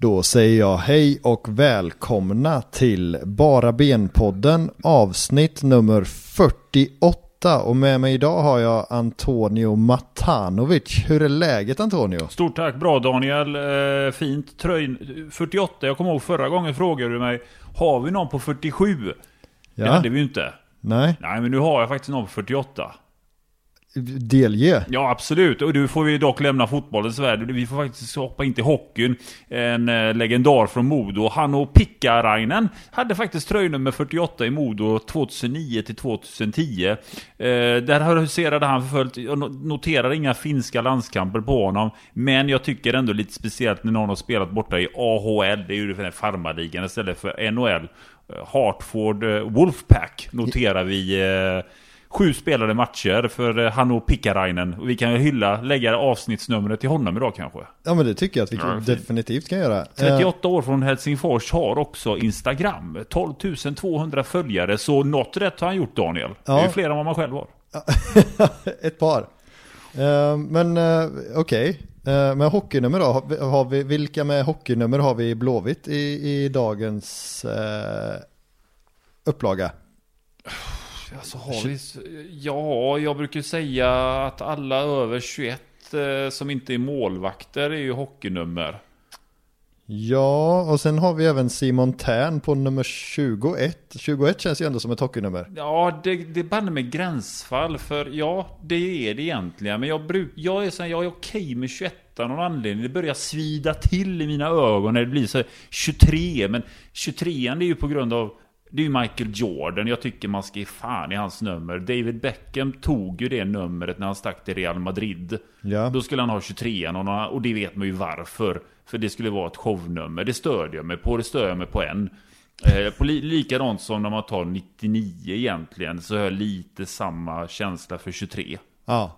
Då säger jag hej och välkomna till Bara Ben-podden avsnitt nummer 48 och med mig idag har jag Antonio Matanovic. Hur är läget Antonio? Stort tack, bra Daniel. Eh, fint. Tröj 48, jag kommer ihåg förra gången frågade du mig Har vi någon på 47? Ja. Det hade vi ju inte. Nej, Nej, men nu har jag faktiskt någon på 48 delge. Ja, absolut. Och nu får vi dock lämna fotbollens värld. Vi får faktiskt hoppa in till hockeyn. En eh, legendar från Modo. Hanno Pikkarainen hade faktiskt tröjnummer 48 i Modo 2009 till 2010. Eh, där huserade han förföljt. Jag noterar inga finska landskamper på honom. Men jag tycker ändå lite speciellt när någon har spelat borta i AHL. Det är ju den här farmarligan istället för NHL. Eh, Hartford eh, Wolfpack noterar vi. Eh, Sju spelade matcher för eh, Hanno Pikkarainen. Och vi kan ju hylla, lägga avsnittsnumret till honom idag kanske. Ja men det tycker jag att vi Ja, definitivt kan göra. Eh, 38 år från Helsingfors har också Instagram. 12 200 följare. Så något rätt har han gjort Daniel. Det är Ja. ju fler än vad man själv har. Ett par. Eh, men okej, Eh, med hockeynummer då, har vi, vilka med hockeynummer har vi i Blåvitt i, i dagens upplaga? Alltså, har vi... Ja, jag brukar säga att alla över 21 eh, som inte är målvakter är ju hockeynummer. Ja, och sen har vi även Simon Tern på nummer 21. 21 känns ju ändå som ett hockeynummer. Ja, det, det är banne med gränsfall. För ja, det är det egentligen. Men jag, bruk, jag är så här, jag är okej med 21 av någon anledning. Det börjar svida till i mina ögon när det blir så här 23. Men 23 det är ju på grund av det är ju Michael Jordan. Jag tycker man ska ge fan i hans nummer. David Beckham tog ju det numret när han stack till Real Madrid. Ja, Då skulle han ha 23 och, och det vet man ju varför. För det skulle vara ett shownummer. Det störde jag mig på. Det stör jag mig på än. Eh, på li likadant som när man tar 99 egentligen. Så har jag lite samma känsla för 23. ja.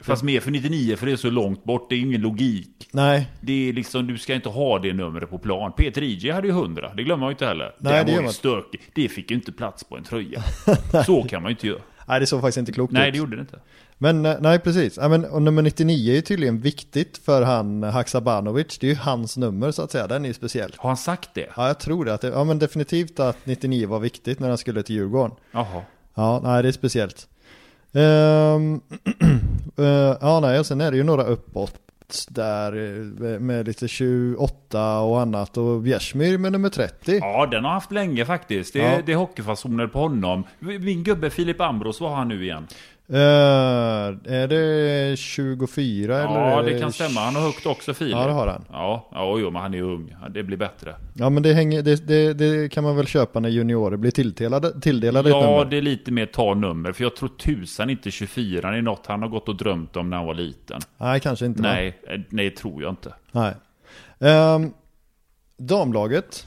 Fast mer för 99 för det är så långt bort. Det är ingen logik. Nej, Det är liksom, du ska inte ha det numret på plan. Peter IJ hade ju 100. Det glömmer man ju inte heller. Nej, det det var ju stökigt. Det fick ju inte plats på en tröja. så kan man ju inte göra. nej det såg faktiskt inte klokt Nej, ut. det gjorde det inte. Men eh, nej, precis. Ja, men, och nummer 99 är ju tydligen viktigt för han Haksabanovic. Det är ju hans nummer så att säga. Den är ju speciell. Har han sagt det? Ja, jag tror det. Att det ja, men definitivt att 99 var viktigt när han skulle till Djurgården. Jaha. Ja, nej det är speciellt. Ehm, eh, ja, nej, och sen är det ju några uppåt där eh, med lite 28 och annat och Bjärsmyr med nummer 30. Ja, den har haft länge faktiskt. Det, Ja. det är hockeyfasoner på honom. Min gubbe Filip Ambros, vad har han nu igen? Eh, är det 24 eller? Ja, det kan stämma. Han har högt också Filip. Ja, det har han. Ja, ja jo, men han är ung. Det blir bättre. Ja, men det, hänger, det, det, det kan man väl köpa när juniorer blir tilldelade, tilldelade Ja, det är lite mer ta nummer. För jag tror tusan inte 24 är något han har gått och drömt om när han var liten. Nej, kanske inte. Nej, eh, nej, tror jag inte. Nej. Ehm, damlaget,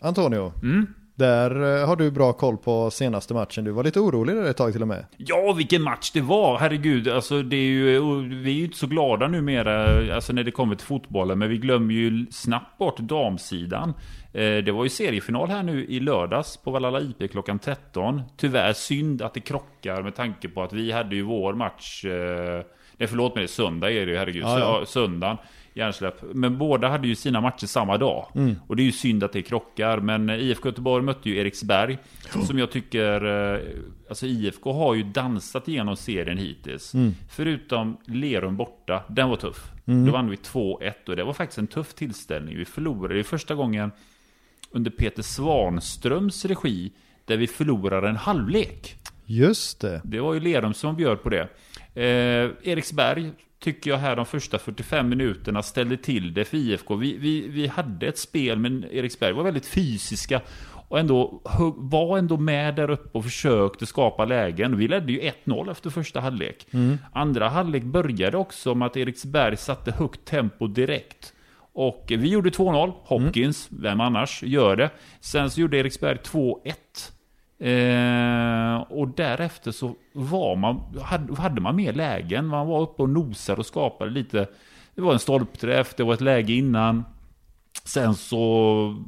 Antonio. Mm. Där eh, har du bra koll på senaste matchen. Du var lite orolig där ett tag till och med. Ja, vilken match det var! Herregud, alltså det är ju, vi är ju inte så glada numera alltså när det kommer till fotbollen, men vi glömmer ju snabbt bort damsidan. Eh, det var ju seriefinal här nu i lördags på Valhalla IP klockan 13. Tyvärr synd att det krockar med tanke på att vi hade ju vår match, eh, nej förlåt mig, söndag är det ju, herregud, Ja, ja. Söndagen. Hjärnsläpp. Men båda hade ju sina matcher samma dag. Och det är ju synd att det krockar. Men IFK Göteborg mötte ju Eriksberg. Som jag tycker... eh, Alltså IFK har ju dansat igenom serien hittills. Förutom Lerum borta. Den var tuff. Då vann vi 2-1 och det var faktiskt en tuff tillställning. Vi förlorade ju första gången under Peter Svanströms regi. Där vi förlorade en halvlek. Just det. Det var ju Lerum som bjöd på det. Eh, Eriksberg tycker jag här de första 45 minuterna ställde till det för IFK. Vi, vi, vi hade ett spel, men Eriksberg var väldigt fysiska. Och ändå var ändå med där uppe och försökte skapa lägen. Vi ledde ju 1-0 efter första halvlek. Andra halvlek började också med att Eriksberg satte högt tempo direkt. Och vi gjorde 2-0. Hopkins, vem annars, gör det. Sen så gjorde Eriksberg 2-1. Eh, och därefter så var man, hade, hade man mer lägen. Man var uppe och nosade och skapade lite. Det var en stolpträff, det var ett läge innan. Sen så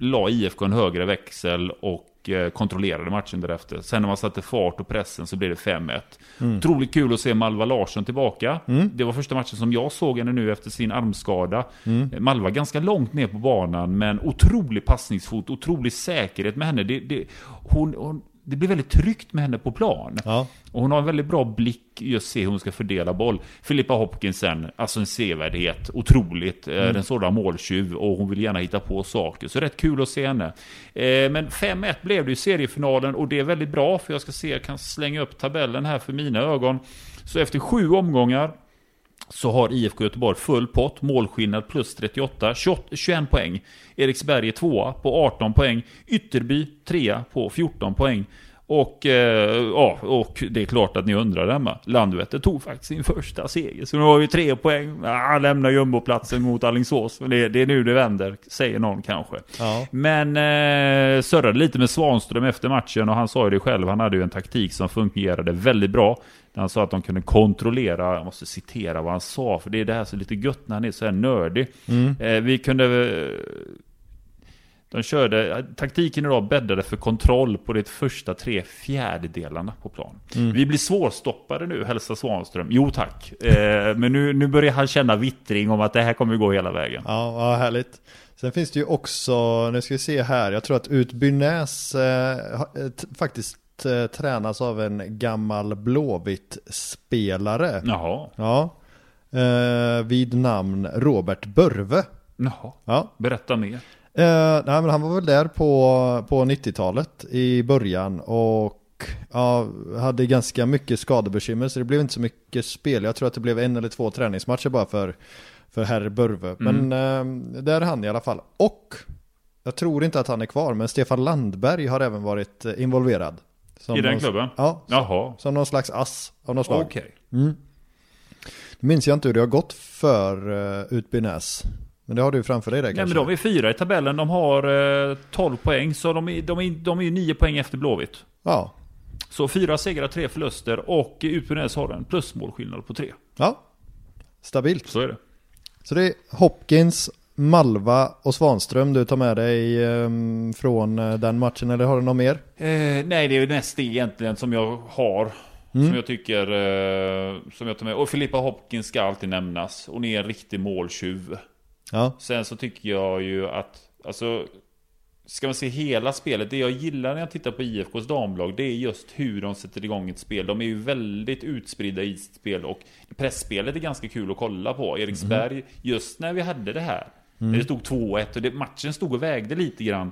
la IFK en högre växel och kontrollerade matchen därefter. Sen när man satte fart och pressen så blev det 5-1. Mm. Otroligt kul att se Malva Larsson tillbaka. Mm. Det var första matchen som jag såg henne nu efter sin armskada. Mm. Malva ganska långt ner på banan, men otrolig passningsfot, otrolig säkerhet med henne. Det, det, hon, hon det blir väldigt tryggt med henne på plan. Ja. Och hon har en väldigt bra blick just se hur hon ska fördela boll. Filippa Hopkinsen, alltså en sevärdhet, otroligt. Eh, mm. En sådan måltjuv och hon vill gärna hitta på saker. Så rätt kul att se henne. Eh, men 5-1 blev det i seriefinalen och det är väldigt bra för jag ska se, jag kan slänga upp tabellen här för mina ögon. Så efter sju omgångar så har IFK Göteborg full pott, målskillnad plus 38, 21 poäng. Eriksberg är tvåa på 18 poäng, Ytterby trea på 14 poäng. Och, eh, ja, och det är klart att ni undrar hemma. Landvetter tog faktiskt sin första seger. Så nu har vi tre poäng. Ah, lämnar jumboplatsen mot Alingsås. Det, det är nu det vänder, säger någon kanske. Ja. Men eh, surrade lite med Svanström efter matchen och han sa ju det själv. Han hade ju en taktik som fungerade väldigt bra. Han sa att de kunde kontrollera, jag måste citera vad han sa, för det är det här som är lite gött när han är så här nördig. Mm. Eh, vi kunde de körde, taktiken idag bäddade för kontroll på de första tre fjärdedelarna på plan. Mm. Vi blir svårstoppade nu, hälsar Svanström. Jo tack. Eh, men nu, nu börjar han känna vittring om att det här kommer gå hela vägen. Ja, vad härligt. Sen finns det ju också, nu ska vi se här, jag tror att Utbynäs eh, faktiskt eh, tränas av en gammal Blåvitt-spelare. Jaha. Ja. Eh, vid namn Robert Börve. Jaha. Ja. Berätta mer. Eh, nej, men han var väl där på, på 90-talet i början och ja, hade ganska mycket skadebekymmer så det blev inte så mycket spel. Jag tror att det blev en eller två träningsmatcher bara för, för herr Börve. Mm. Men eh, där är han i alla fall. Och jag tror inte att han är kvar, men Stefan Landberg har även varit eh, involverad. I den klubben? Ja, Jaha. som någon slags ass av något slag. Okej. Okay. Mm. Minns jag inte hur det har gått för uh, Utbynäs. Men det har du framför dig där kanske? Nej men de är fyra i tabellen. De har eh, 12 poäng. Så de är, de, är, de är 9 poäng efter Blåvitt. Ja. Så fyra segrar, tre förluster och Utbildnäs har en plusmålskillnad på tre. Ja. Stabilt. Så är det. Så det är Hopkins, Malva och Svanström du tar med dig ehm, eh, från den matchen eller har du något mer? Eh, nej det är näst det egentligen som jag har. Mm. Som jag tycker, eh, som jag tar med. Och Filippa Hopkins ska alltid nämnas. Hon är en riktig måltjuv. Ja. Sen så tycker jag ju att, alltså, ska man se hela spelet, det jag gillar när jag tittar på IFKs damlag, det är just hur de sätter igång ett spel. De är ju väldigt utspridda i sitt spel och pressspelet är ganska kul att kolla på. Eriksberg, mm. just när vi hade det här, mm. när det stod 2-1 och det, matchen stod och vägde lite grann.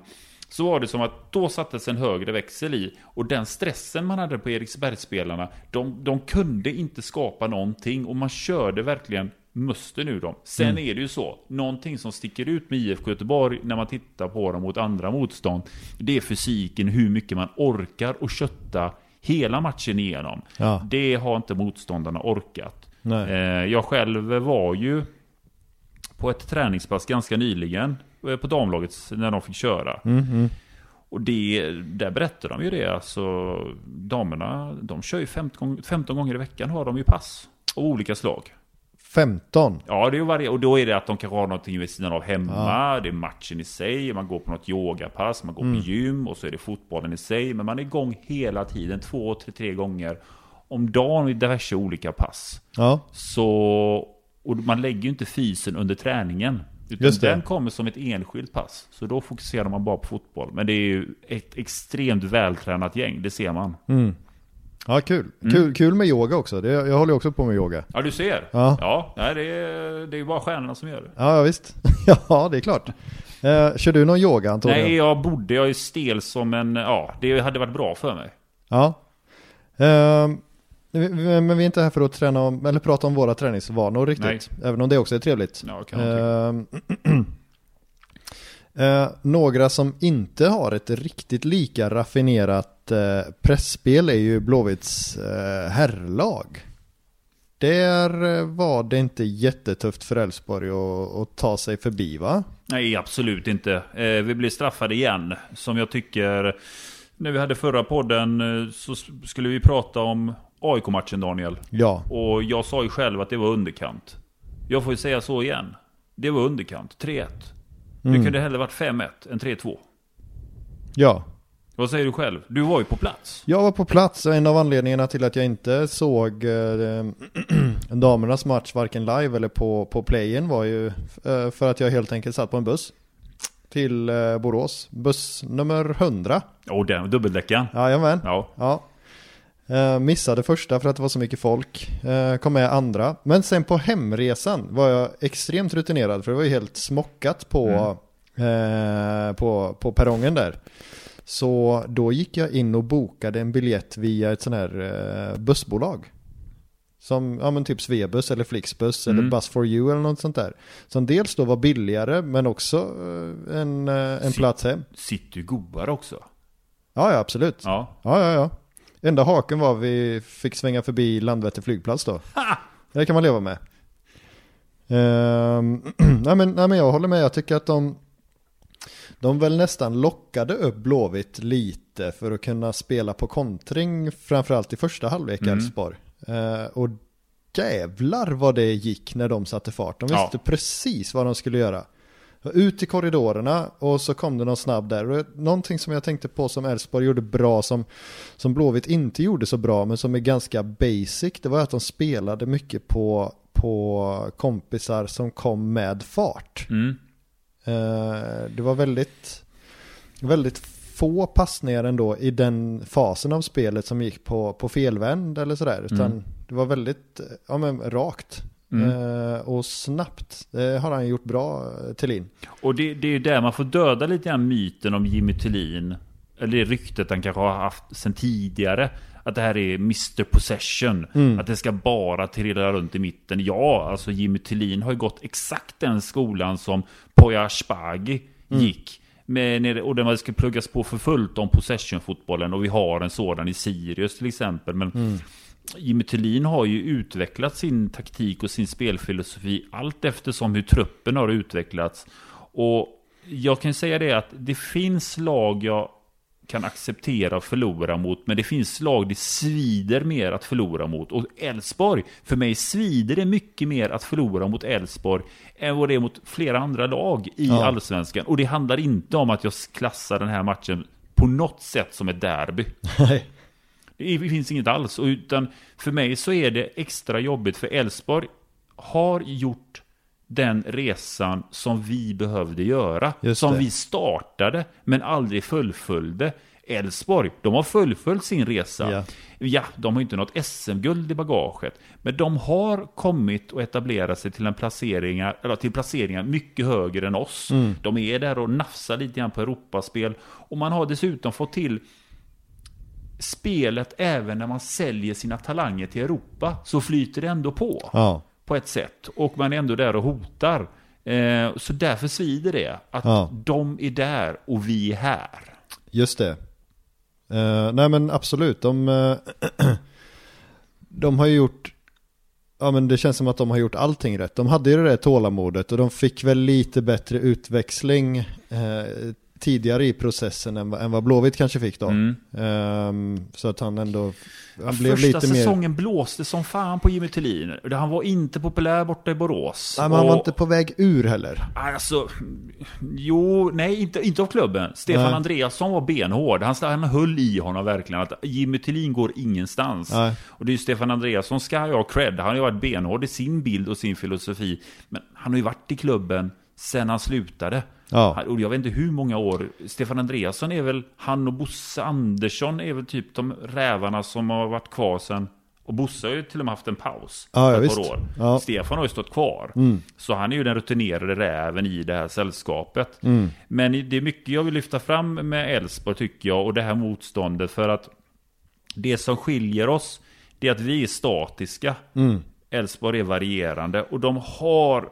Så var det som att då sattes en högre växel i och den stressen man hade på Eriksbergsspelarna, de, de kunde inte skapa någonting och man körde verkligen muster nu dem. Sen mm. är det ju så, någonting som sticker ut med IFK Göteborg när man tittar på dem mot andra motstånd, det är fysiken, hur mycket man orkar och kötta hela matchen igenom. Ja. Det har inte motståndarna orkat. Eh, jag själv var ju på ett träningspass ganska nyligen eh, på damlaget när de fick köra. Mm, mm. Och det, där berättar de ju det, alltså damerna, de kör ju 15, 15 gånger i veckan har de ju pass av olika slag. 15? Ja, det är varje, och då är det att de kanske har någonting vid sidan av hemma. Ja. Det är matchen i sig, man går på något yogapass, man går mm. på gym och så är det fotbollen i sig. Men man är igång hela tiden, två, tre, tre gånger om dagen i diverse olika pass. Ja. Så, och man lägger ju inte fysen under träningen. Utan den kommer som ett enskilt pass. Så då fokuserar man bara på fotboll. Men det är ju ett extremt vältränat gäng, det ser man. Mm. Ja, kul. Mm. kul. Kul med yoga också. Det, jag håller också på med yoga. Ja, du ser. Ja, ja nej, det, är, det är bara stjärnorna som gör det. Ja, visst. ja, det är klart. Eh, kör du någon yoga, Antonio? Nej, jag borde. Jag är stel som en... Ja, det hade varit bra för mig. Ja. Eh, men vi är inte här för att träna om, eller prata om våra träningsvanor riktigt. Nej. Även om det också är trevligt. Ja, kan eh, Eh, några som inte har ett riktigt lika raffinerat eh, pressspel är ju Blåvitts eh, herrlag. Där eh, var det inte jättetufft för Elfsborg att, att, ta sig förbi va? Nej, absolut inte. Eh, vi blir straffade igen. Som jag tycker, när vi hade förra podden eh, så skulle vi prata om AIK-matchen Daniel. Ja. Och jag sa ju själv att det var underkant. Jag får ju säga så igen. Det var underkant, 3-1. Mm. Det kunde hellre varit 5-1 än 3-2. Ja. Vad säger du själv? Du var ju på plats. Jag var på plats och en av anledningarna till att jag inte såg eh, damernas match varken live eller på, på playen var ju eh, för att jag helt enkelt satt på en buss till eh, Borås. Buss nummer 100. Och den dubbeldäckaren. Jajamän. Ja. Ja. Eh, missade första för att det var så mycket folk. Eh, kom med andra. Men sen på hemresan var jag extremt rutinerad för det var ju helt smockat på, eh, på, på perrongen där. Så då gick jag in och bokade en biljett via ett sån här eh, bussbolag. Som, ja men typ Svebus eller Flixbus eller Mm. Bus for you eller något sånt där. Som dels då var billigare men också eh, en, eh, en plats hem. Sitter ju godare också. Ja, ja absolut. Ja. Ja, ja, ja. Enda haken var vi fick svänga förbi Landvetter flygplats då. Ha! Det kan man leva med. Ehm, nej, men, nej men jag håller med, jag tycker att de de väl nästan lockade upp Blåvitt lite för att kunna spela på kontring framförallt i första halvlek Mm. Elfsborg. Eh, och jävlar vad det gick när de satte fart. De visste Ja. precis vad de skulle göra. Ut i korridorerna och så kom det någon snabb där. Och någonting som jag tänkte på som Elfsborg gjorde bra som, som Blåvitt inte gjorde så bra men som är ganska basic det var att de spelade mycket på, på kompisar som kom med fart. Mm. Eh, det var väldigt, väldigt få passningar ändå i den fasen av spelet som gick på, på felvänd eller sådär. Utan Mm. det var väldigt, ja men rakt. Mm. Eh, och snabbt. Det har han gjort bra, eh, Thelin. Och det, det är ju där man får döda lite grann myten om Jimmy Tillin. Eller det ryktet han kanske har haft sedan tidigare. Att det här är Mr Possession. Mm. Att det ska bara trilla runt i mitten. Ja, alltså Jimmy Tillin har ju gått exakt den skolan som Poya Asbaghi Mm. gick. Med, och den ska pluggas på för fullt om possession-fotbollen. Och vi har en sådan i Sirius till exempel. Men Mm. Jimmy Tillin har ju utvecklat sin taktik och sin spelfilosofi allt eftersom hur truppen har utvecklats. Och jag kan säga det att det finns lag jag kan acceptera och förlora mot, men det finns lag det svider mer att förlora mot. Och Elfsborg, för mig svider det mycket mer att förlora mot Elfsborg än vad det är mot flera andra lag i Ja. Allsvenskan. Och det handlar inte om att jag klassar den här matchen på något sätt som ett derby. Nej. Det finns inget alls. Utan för mig så är det extra jobbigt för Elfsborg har gjort den resan som vi behövde göra. Som vi startade men aldrig fullföljde. Elfsborg, de har fullföljt sin resa. Ja. Ja, de har inte något SM-guld i bagaget. Men de har kommit och etablerat sig till, en placeringar, eller till placeringar mycket högre än oss. Mm. De är där och nafsar lite grann på Europaspel. Och man har dessutom fått till spelet även när man säljer sina talanger till Europa. Så flyter det ändå på Ja. På ett sätt. Och man är ändå där och hotar. Eh, så därför svider det att Ja. de är där och vi är här. Just det. Eh, nej men absolut, de, eh, de har ju gjort, ja men det känns som att de har gjort allting rätt. De hade ju det där tålamodet och de fick väl lite bättre utväxling eh, tidigare i processen än, vad- än vad Blåvitt kanske fick då. Mm. Ehm, så att han ändå, han Ja, blev första lite mer... säsongen blåste som fan på Jimmy Tillin. Han var inte populär borta i Borås. Nej, men han var Och- inte på väg ur heller. Alltså, jo, nej, inte, inte av klubben. Stefan Nej. Andreasson var benhård. Han, han höll i honom verkligen. Att Jimmy Tillin går ingenstans. Nej. Och det är ju Stefan Andreasson ska jag ha cred. Han har ju varit benhård i sin bild och sin filosofi. Men han har ju varit i klubben sen han slutade. Ja. Och jag vet inte hur många år. Stefan Andreasson är väl, han och Bosse Andersson är väl typ de rävarna som har varit kvar sen. Och Bosse har ju till och med haft en paus. Ja, ett par år. Ja. Stefan har ju stått kvar. Mm. Så han är ju den rutinerade räven i det här sällskapet. Mm. Men det är mycket jag vill lyfta fram med Elfsborg tycker jag och det här motståndet för att det som skiljer oss det är att vi är statiska. Mm. Elfsborg är varierande och de har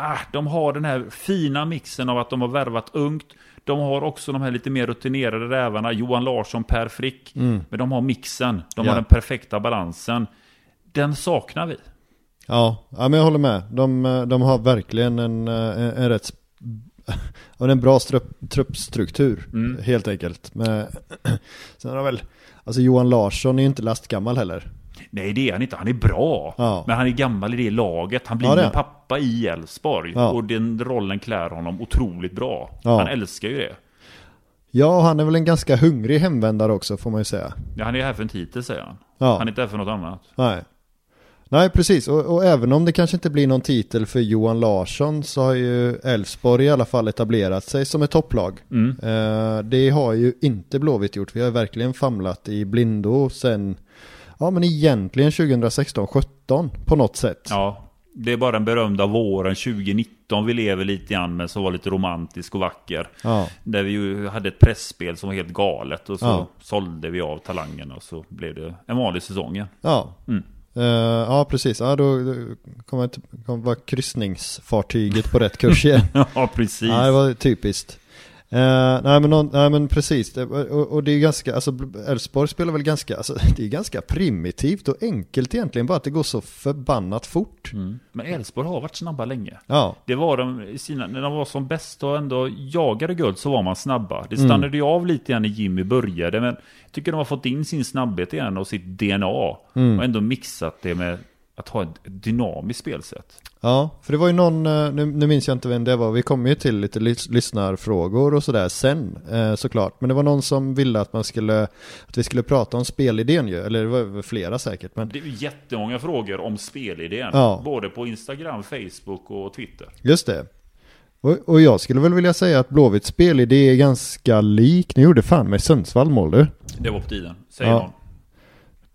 ah, de har den här fina mixen av att de har värvat ungt. De har också de här lite mer rutinerade rävarna, Johan Larsson, Per Frick. Mm. Men de har mixen, de Ja. har den perfekta balansen. Den saknar vi. Ja, ja men jag håller med. De, de har verkligen en, en, en rätt en bra strupp, truppstruktur Mm. helt enkelt. Men, sen har väl, alltså Johan Larsson är ju inte lastgammal heller. Nej det är han inte, han är bra. Ja. Men han är gammal i det laget. Han blir Ja, en pappa i Elfsborg. Ja. Och den rollen klär honom otroligt bra. Ja. Han älskar ju det. Ja, han är väl en ganska hungrig hemvändare också får man ju säga. Ja, han är här för en titel säger han. Han är inte här för något annat. Nej. Nej, precis. Och, och även om det kanske inte blir någon titel för Johan Larsson så har ju Elfsborg i alla fall etablerat sig som ett topplag. Mm. Eh, det har ju inte Blåvitt gjort. Vi har verkligen famlat i blindo sen, ja men egentligen 2016-17 på något sätt. Ja, det är bara den berömda våren 2019 vi lever lite grann med som var lite romantisk och vacker. Ja. Där vi ju hade ett pressspel som var helt galet och så Ja. sålde vi av talangerna och så blev det en vanlig säsong igen. Ja. Mm. Eh, ja, precis. Ja, då då kommer vara kryssningsfartyget på rätt kurs igen. ja, precis. Ja, det var typiskt. Eh, nej, men någon, nej men precis, det, och, och det är ganska, alltså Elfsborg spelar väl ganska, alltså det är ganska primitivt och enkelt egentligen, bara att det går så förbannat fort. Mm. Men Elfsborg har varit snabba länge. Ja, Det var de i sina, när de var som bäst och ändå jagade guld så var man snabba. Det Mm. stannade ju av lite grann när Jimmy började, men jag tycker de har fått in sin snabbhet igen och sitt DNA. Mm. Och ändå mixat det med att ha ett dynamiskt spelsätt. ja, för det var ju någon, eh, nu, nu minns jag inte vem det var, vi kommer ju till lite lys, lyssnarfrågor och sådär sen eh, såklart. Men det var någon som ville att man skulle, att vi skulle prata om spelidén ju, eller det var flera säkert. Men Det är ju jättemånga frågor om spelidén. Ja. Både på Instagram, Facebook och Twitter. Just det. Och, och jag skulle väl vilja säga att Blåvitts spelidé är ganska lik, ni gjorde fan med Sundsvall mål du. Det var på tiden, säger Ja. någon.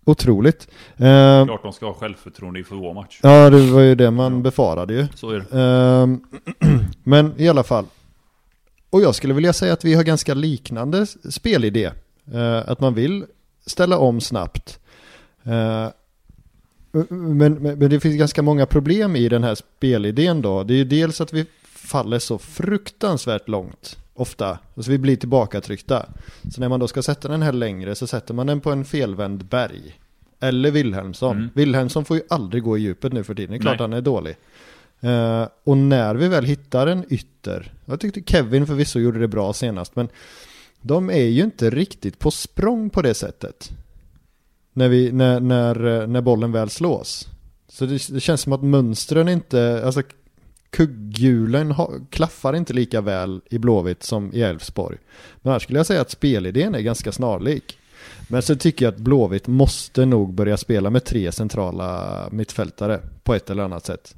Otroligt. Eh, Klart de ska ha självförtroende inför vår match. ja, det var ju det man befarade ju. Så är det. Ehm, men i alla fall. Och jag skulle vilja säga att vi har ganska liknande spelidé. Eh, att man vill ställa om snabbt. Eh, men, men, men det finns ganska många problem i den här spelidén då. Det är ju dels att vi faller så fruktansvärt långt ofta. Alltså vi blir tillbakatryckta. Så när man då ska sätta den här längre så sätter man den på en felvänd berg. Eller Wilhelmsson. Mm. Wilhelmsson får ju aldrig gå i djupet nu för tiden. Det är klart Nej. han är dålig. Eh, och när vi väl hittar en ytter, jag tyckte Kevin förvisso gjorde det bra senast, men de är ju inte riktigt på språng på det sättet. När, vi, när, när, eh, när bollen väl slås. Så det, det känns som att mönstren inte, alltså kugghjulen klaffar inte lika väl i Blåvitt som i Elfsborg. Men här skulle jag säga att spelidén är ganska snarlik. Men så tycker jag att Blåvitt måste nog börja spela med tre centrala mittfältare på ett eller annat sätt.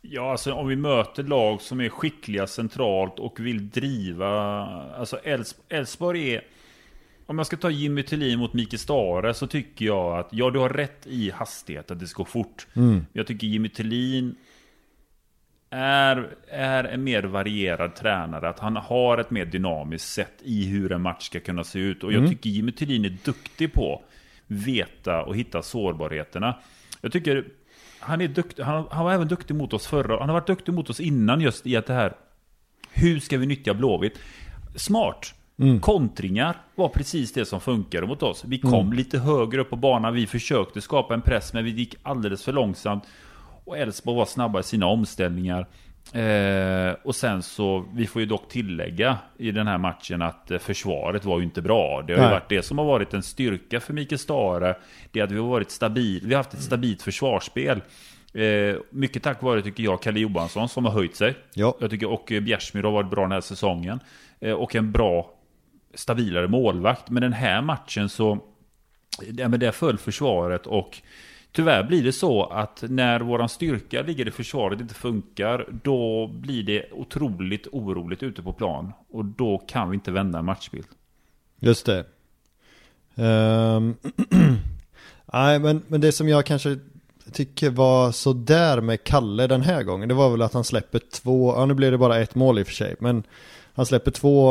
Ja, alltså om vi möter lag som är skickliga centralt och vill driva... Alltså Elfs- Elfsborg är... Om jag ska ta Jimmy Tillin mot Mikael Stare så tycker jag att, ja du har rätt i hastighet, att det ska gå fort. Jag tycker Jimmy Tillin är, är en mer varierad tränare. Att han har ett mer dynamiskt sätt i hur en match ska kunna se ut. Och jag tycker Jimmy Tillin är duktig på veta och hitta sårbarheterna. Jag tycker han är duktig. Han, han var även duktig mot oss förra. Han har varit duktig mot oss innan just i att det här. Hur ska vi nyttja Blåvitt? Smart. Kontringar var precis det som funkade mot oss. Vi kom lite högre upp på banan. Vi försökte skapa en press, men vi gick alldeles för långsamt. Och Elfsborg var snabba i sina omställningar. Eh, och sen så, vi får ju dock tillägga i den här matchen att eh, försvaret var ju inte bra. Det har ju Nej. varit det som har varit en styrka för Mikael Stare. Det är att vi har varit stabil, vi har haft ett stabilt försvarsspel. Eh, mycket tack vare, tycker jag, Kalle Johansson som har höjt sig. Ja. Jag tycker, och eh, Bjärsmyr har varit bra den här säsongen. Eh, och en bra, stabilare målvakt. Men den här matchen så, ja, men där föll försvaret och Tyvärr blir det så att när våran styrka ligger i försvaret inte funkar, då blir det otroligt oroligt ute på plan. Och då kan vi inte vända en matchbild. Just det. Ehm, Nej, men, men det som jag kanske tycker var sådär med Kalle den här gången, det var väl att han släpper två, ja nu blev det bara ett mål i och för sig, men han släpper två,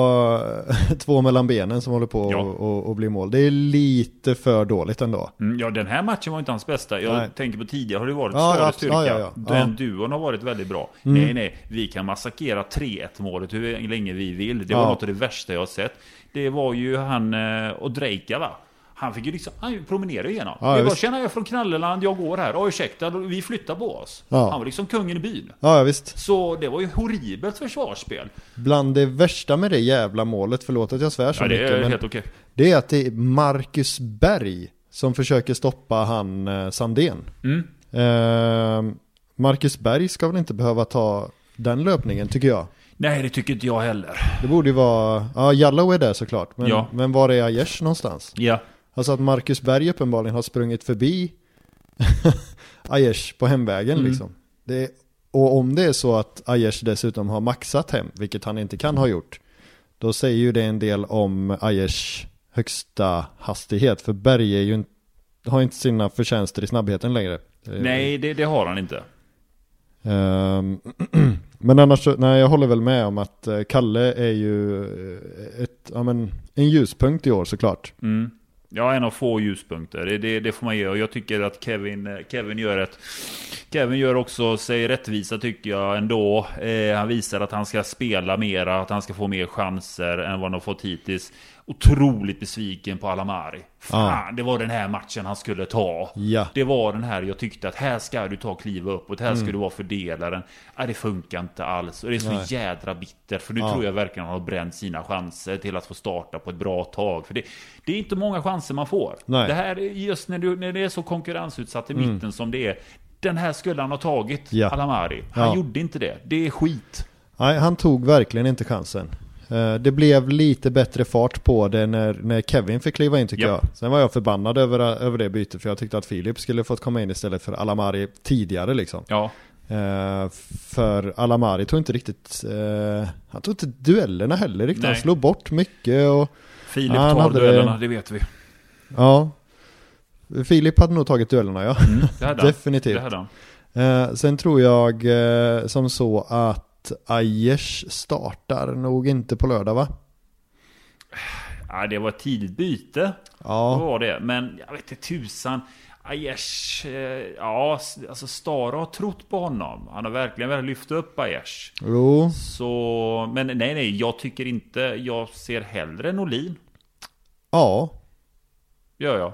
två mellan benen som håller på Ja. att och, och bli mål. Det är lite för dåligt ändå. Mm, ja, den här matchen var inte hans bästa. Jag Nej. tänker på tidigare har det varit Ja, större styrka. ja, ja. Den. Mm. duon har varit väldigt bra. Nej, nej, vi kan massakrera 3-1 målet hur länge vi vill. Det var Ja. något av det värsta jag har sett. Det var ju han eh, och Drejka va? Han fick ju liksom, han promenerade igenom. Ja, var, visst. tjena jag är från Knalleland, jag går här. Oj ursäkta, vi flyttar på oss. Ja. Han var liksom kungen i byn. Ja, visst. Så det var ju horribelt försvarsspel. Bland det värsta med det jävla målet, förlåt att jag svär så Ja, det mycket, är helt okej. det är att det är Marcus Berg som försöker stoppa han eh, Sandén. Mm. Eh, Marcus Berg ska väl inte behöva ta den löpningen tycker jag. Nej, det tycker inte jag heller. Det borde ju vara, ja Jallow är där såklart. Men, Ja. men var är Aiesh någonstans? Ja. Alltså att Marcus Berg uppenbarligen har sprungit förbi Aiesh på hemvägen Mm. liksom. Det, och om det är så att Aiesh dessutom har maxat hem, vilket han inte kan ha gjort, då säger ju det en del om Aiesh högsta hastighet. För Berg är ju inte, har inte sina förtjänster i snabbheten längre. Eh, Nej, det, det har han inte. Ehm, men annars, nej jag håller väl med om att eh, Kalle är ju eh, ett, ja, men, en ljuspunkt i år såklart. Mm. Ja, en av få ljuspunkter. Det, det, det får man ge. Och jag tycker att Kevin, eh, Kevin gör ett... Kevin gör också sig rättvisa tycker jag ändå. Eh, han visar att han ska spela mera, att han ska få mer chanser än vad han har fått hittills. Otroligt besviken på Alamari. Fan, det var den här matchen han skulle ta. Ja. Det var den här jag tyckte att här ska du ta kliva upp och här ska du vara fördelaren. Nej, det funkar inte alls. Och det är så Mm. Nej. jädra bittert. För nu Ja. tror jag verkligen han har bränt sina chanser till att få starta på ett bra tag. För det, det är inte många chanser man får. Nej. Mm. Det här är just när, du, när det är så konkurrensutsatt i mitten som det är. Den här skulle han ha tagit, Ja. Alamari. Han Ja. gjorde inte det. Det är skit. Nej, han tog verkligen inte chansen. Eh, Det blev lite bättre fart på det när, när Kevin fick kliva in tycker Japp. jag. Sen var jag förbannad över, över det bytet för jag tyckte att Filip skulle fått komma in istället för Alamari tidigare liksom. Ja. Eh, för Alamari tog inte riktigt, eh, han tog inte duellerna heller riktigt. Han Nej. slog bort mycket och Filip han tar hade duellerna, det- det vet vi. ja. Filip hade nog tagit duellerna ja. Mm, det han. Definitivt. Det han. Eh, sen tror jag som så att Aiesh startar nog inte på lördag va? Ja, det var ett tidigt byte. Det Ja, var det. Men jag vet inte tusan. Aiesh, eh, ja, alltså Stara har trott på honom. Han har verkligen velat lyfta upp Aiesh. jo. Så, men nej, nej, jag tycker inte, jag ser hellre Norlin. Ja, Gör jag.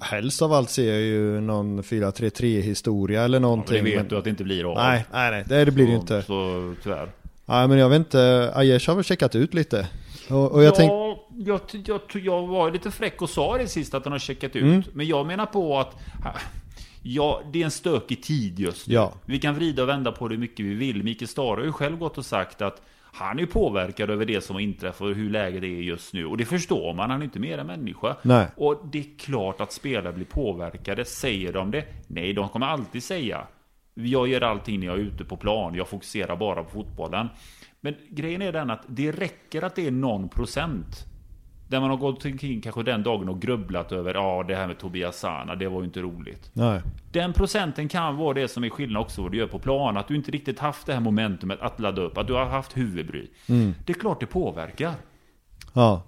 Helst av allt ser jag ju någon 4-3-3 historia eller Ja, men någonting. det vet men- du att det inte blir av. Nej, nej, nej, det, det blir det inte. Så tyvärr. Nej, men jag vet inte, Aiesh har väl checkat ut lite. Och, och jag ja, tänk, jag, jag, jag var lite fräck och sa det sist att han har checkat ut. Mm. Men jag menar på att Ja, det är en stökig tid just nu. Ja. Vi kan vrida och vända på det hur mycket vi vill. Mikael Stare har ju själv gått och sagt att han är påverkad över det som har inträffat och hur läget är just nu. Och det förstår man, han är inte mer än människa. Nej. Och det är klart att spelare blir påverkade. Säger de det? Nej, de kommer alltid säga jag gör allting när jag är ute på plan. Jag fokuserar bara på fotbollen. Men grejen är den att det räcker att det är någon procent. Där man har gått omkring kanske den dagen och grubblat över ja det här med Tobias Sana, det var ju inte roligt. nej. Den procenten kan vara det som är skillnad också vad du gör på plan. Att du inte riktigt haft det här momentumet att ladda upp. Att du har haft huvudbry. Mm. Det är klart det påverkar. Ja.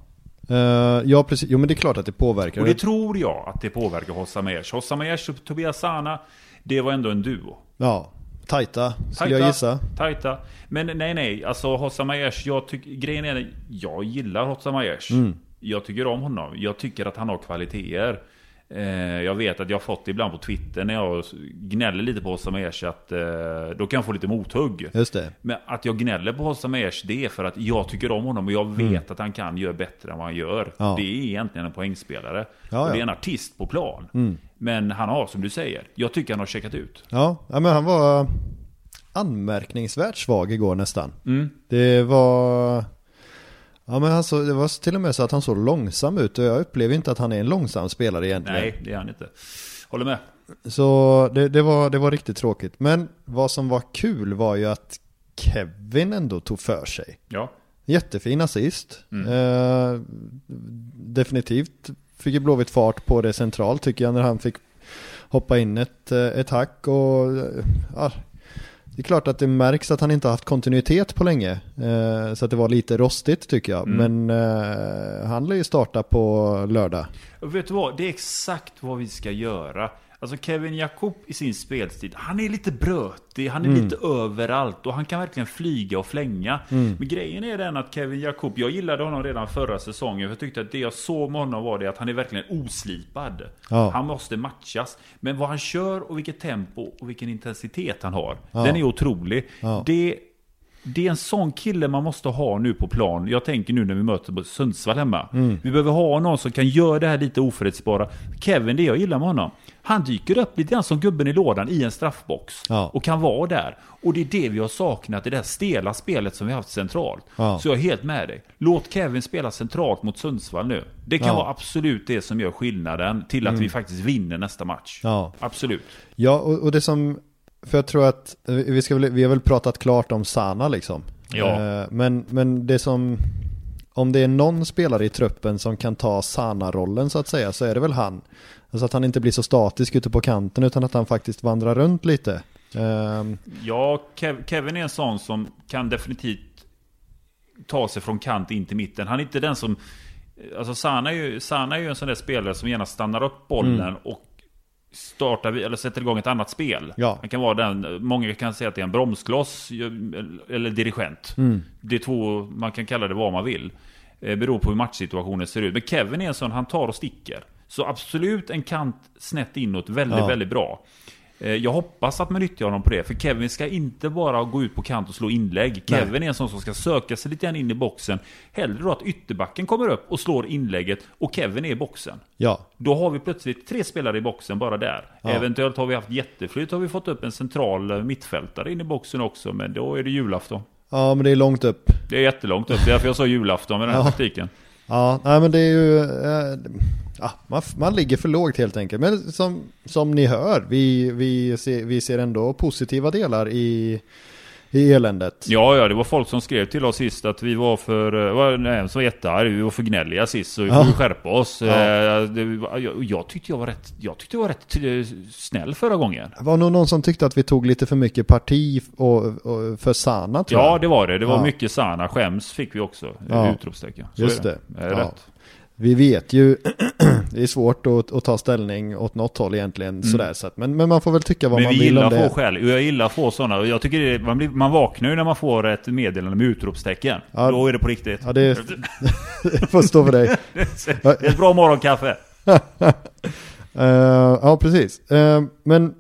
Eh, ja, precis. Jo, men det är klart att det påverkar. Och det tror jag att det påverkar Hossam Aiesh. Hossam Aiesh och Tobias Sana, det var ändå en duo. Ja, tajta, skulle Tajta, jag gissa. Tajta. Men nej, nej. Alltså Hossam Aiesh, jag tycker... Grejen är, jag gillar Hossam Aiesh. Mm. Jag tycker om honom. Jag tycker att han har kvaliteter. Eh, jag vet att jag har fått det ibland på Twitter när jag gnäller lite på Hossam Aiesh att eh, då kan jag få lite mothugg. Just det. Men att jag gnäller på Hossam Aiesh det är för att jag tycker om honom och jag vet att han kan göra bättre än vad han gör. Mm. Ja. Det är egentligen en poängspelare. Ja, och det är ja. en artist på plan. Mm. Men han har, som du säger, jag tycker han har checkat ut. Ja, ja men han var anmärkningsvärt svag igår nästan. Mm. Det var... Ja men alltså, det var till och med så att han såg långsam ut och jag upplever inte att han är en långsam spelare egentligen. Nej, det är han inte. Håller med. Så det, det, var, det var riktigt tråkigt. Men vad som var kul var ju att Kevin ändå tog för sig. Ja. Jättefin assist. Mm. Eh, definitivt fick ju Blåvitt fart på det centralt tycker jag när han fick hoppa in ett, eh, ett hack och eh, ja, det är klart att det märks att han inte har haft kontinuitet på länge. Eh, så att det var lite rostigt tycker jag. Mm. Men eh, han lär ju starta på lördag. Och vet du vad? Det är exakt vad vi ska göra. Alltså Kevin Jakob i sin spelstil, han är lite brötig, han är Mm. lite överallt och han kan verkligen flyga och flänga. Mm. Men grejen är den att Kevin Jakob, jag gillade honom redan förra säsongen, för jag tyckte att det jag såg med honom var det att han är verkligen oslipad. Ja. Han måste matchas. Men vad han kör och vilket tempo och vilken intensitet han har, Ja. den är otrolig. Ja. Det Det är en sån kille man måste ha nu på plan. Jag tänker nu när vi möter Sundsvall hemma. Mm. Vi behöver ha någon som kan göra det här lite oförutsägbara. Kevin, det jag gillar med honom. Han dyker upp lite grann som gubben i lådan i en straffbox. Ja. Och kan vara där. Och det är det vi har saknat i det här stela spelet som vi haft centralt. Ja. Så jag är helt med dig. Låt Kevin spela centralt mot Sundsvall nu. Det kan Ja. Mm. vara absolut det som gör skillnaden till att vi faktiskt vinner nästa match. Ja. Absolut. Ja, och, och det som, för jag tror att vi, ska väl, vi har väl pratat klart om Sana liksom. Ja. Eh, Men, men det som, om det är någon spelare i truppen som kan ta Sana-rollen så att säga, så är det väl han. Alltså att han inte blir så statisk ute på kanten utan att han faktiskt vandrar runt lite. Ehm, Ja, Kev- Kevin är en sån som kan definitivt ta sig från kant in till mitten. Han är inte den som... Alltså Sana är ju, Sana är ju en sån där spelare som gärna stannar upp bollen Mm. och startar, vid- eller sätter igång ett annat spel. Ja. Han kan vara den, många kan säga att det är en bromskloss eller dirigent. Mm. Det är två, man kan kalla det vad man vill. Eh, Beror på hur matchsituationen ser ut. Men Kevin är en sån, han tar och sticker. Så absolut en kant snett inåt, väldigt, Ja. väldigt bra. Eh, Jag hoppas att man nyttjar honom på det, för Kevin ska inte bara gå ut på kant och slå inlägg. Kevin är en sån som ska söka sig lite grann in i boxen. Hellre då att ytterbacken kommer upp och slår inlägget och Kevin är i boxen. ja, Då har vi plötsligt tre spelare i boxen bara där. Ja. Eventuellt har vi haft jätteflyt, har vi fått upp en central eh, mittfältare in i boxen också, men då är det julafton. ja men det är långt upp. Det är jättelångt upp, det är därför jag sa julafton med den här Ja. taktiken. Ja, nej men det är ju, eh, ja, man, man ligger för lågt helt enkelt. Men som, som ni hör, vi, vi, ser, vi ser ändå positiva delar i, i eländet. Ja, ja, det var folk som skrev till oss sist att vi var för, eh, var en som var jättearg, vi var för gnälliga sist så vi Ja. får skärpa oss. Ja. Eh, jag, jag tyckte jag var rätt, jag tyckte jag var rätt eh, snäll förra gången. Det var nog någon som tyckte att vi tog lite för mycket parti och, och för Sana tror Ja, jag. det var det. Det var Ja. mycket Sana. Skäms fick vi också. Ja. Utropstecken. Just är det. det. är Ja. Vi vet ju, det är svårt att, att ta ställning åt något håll egentligen sådär. Så att, men, men man får väl tycka vad Mm. Men man vi vill gillar om att det. få skäll. Jag gillar att få sådana. Jag tycker det, man, blir, man vaknar ju när man får ett meddelande med utropstecken. Ja. Då är det på riktigt. Ja, det, det får stå för dig. Ett bra morgonkaffe. Eh, ja, precis. Eh, men